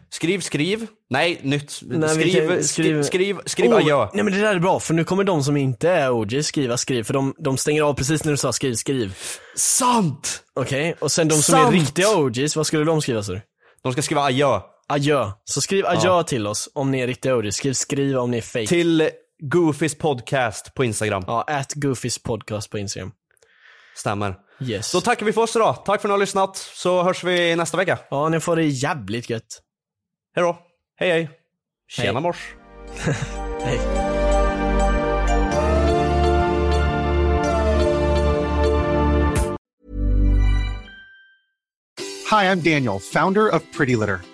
Skriv, skriv. Nej, nytt. Nej, skriv, kan- skriv, skriv, skriv Oh, adjö. Nej men det där är bra, för nu kommer de som inte är OG skriva skriv, för de, de stänger av precis när du sa skriv, skriv. Sant! Okej, och sen de som Sant! är riktiga OGs, vad skulle de skriva så? De ska skriva adjö. Adjö. Så skriv adjö till oss om ni är riktiga OGs, skriv skriv om ni är fake. Till Goofys podcast på Instagram. Ja, at Goofys podcast på Instagram. Stämmer. Yes. Så tackar vi för oss idag. Tack för att ni har lyssnat. Så hörs vi nästa vecka. Ja, ni får det jävligt gött. Hej då. Hej hej. Tjena Hej. mors. *laughs* Hej. Hi, I'm Daniel, founder of Pretty Litter.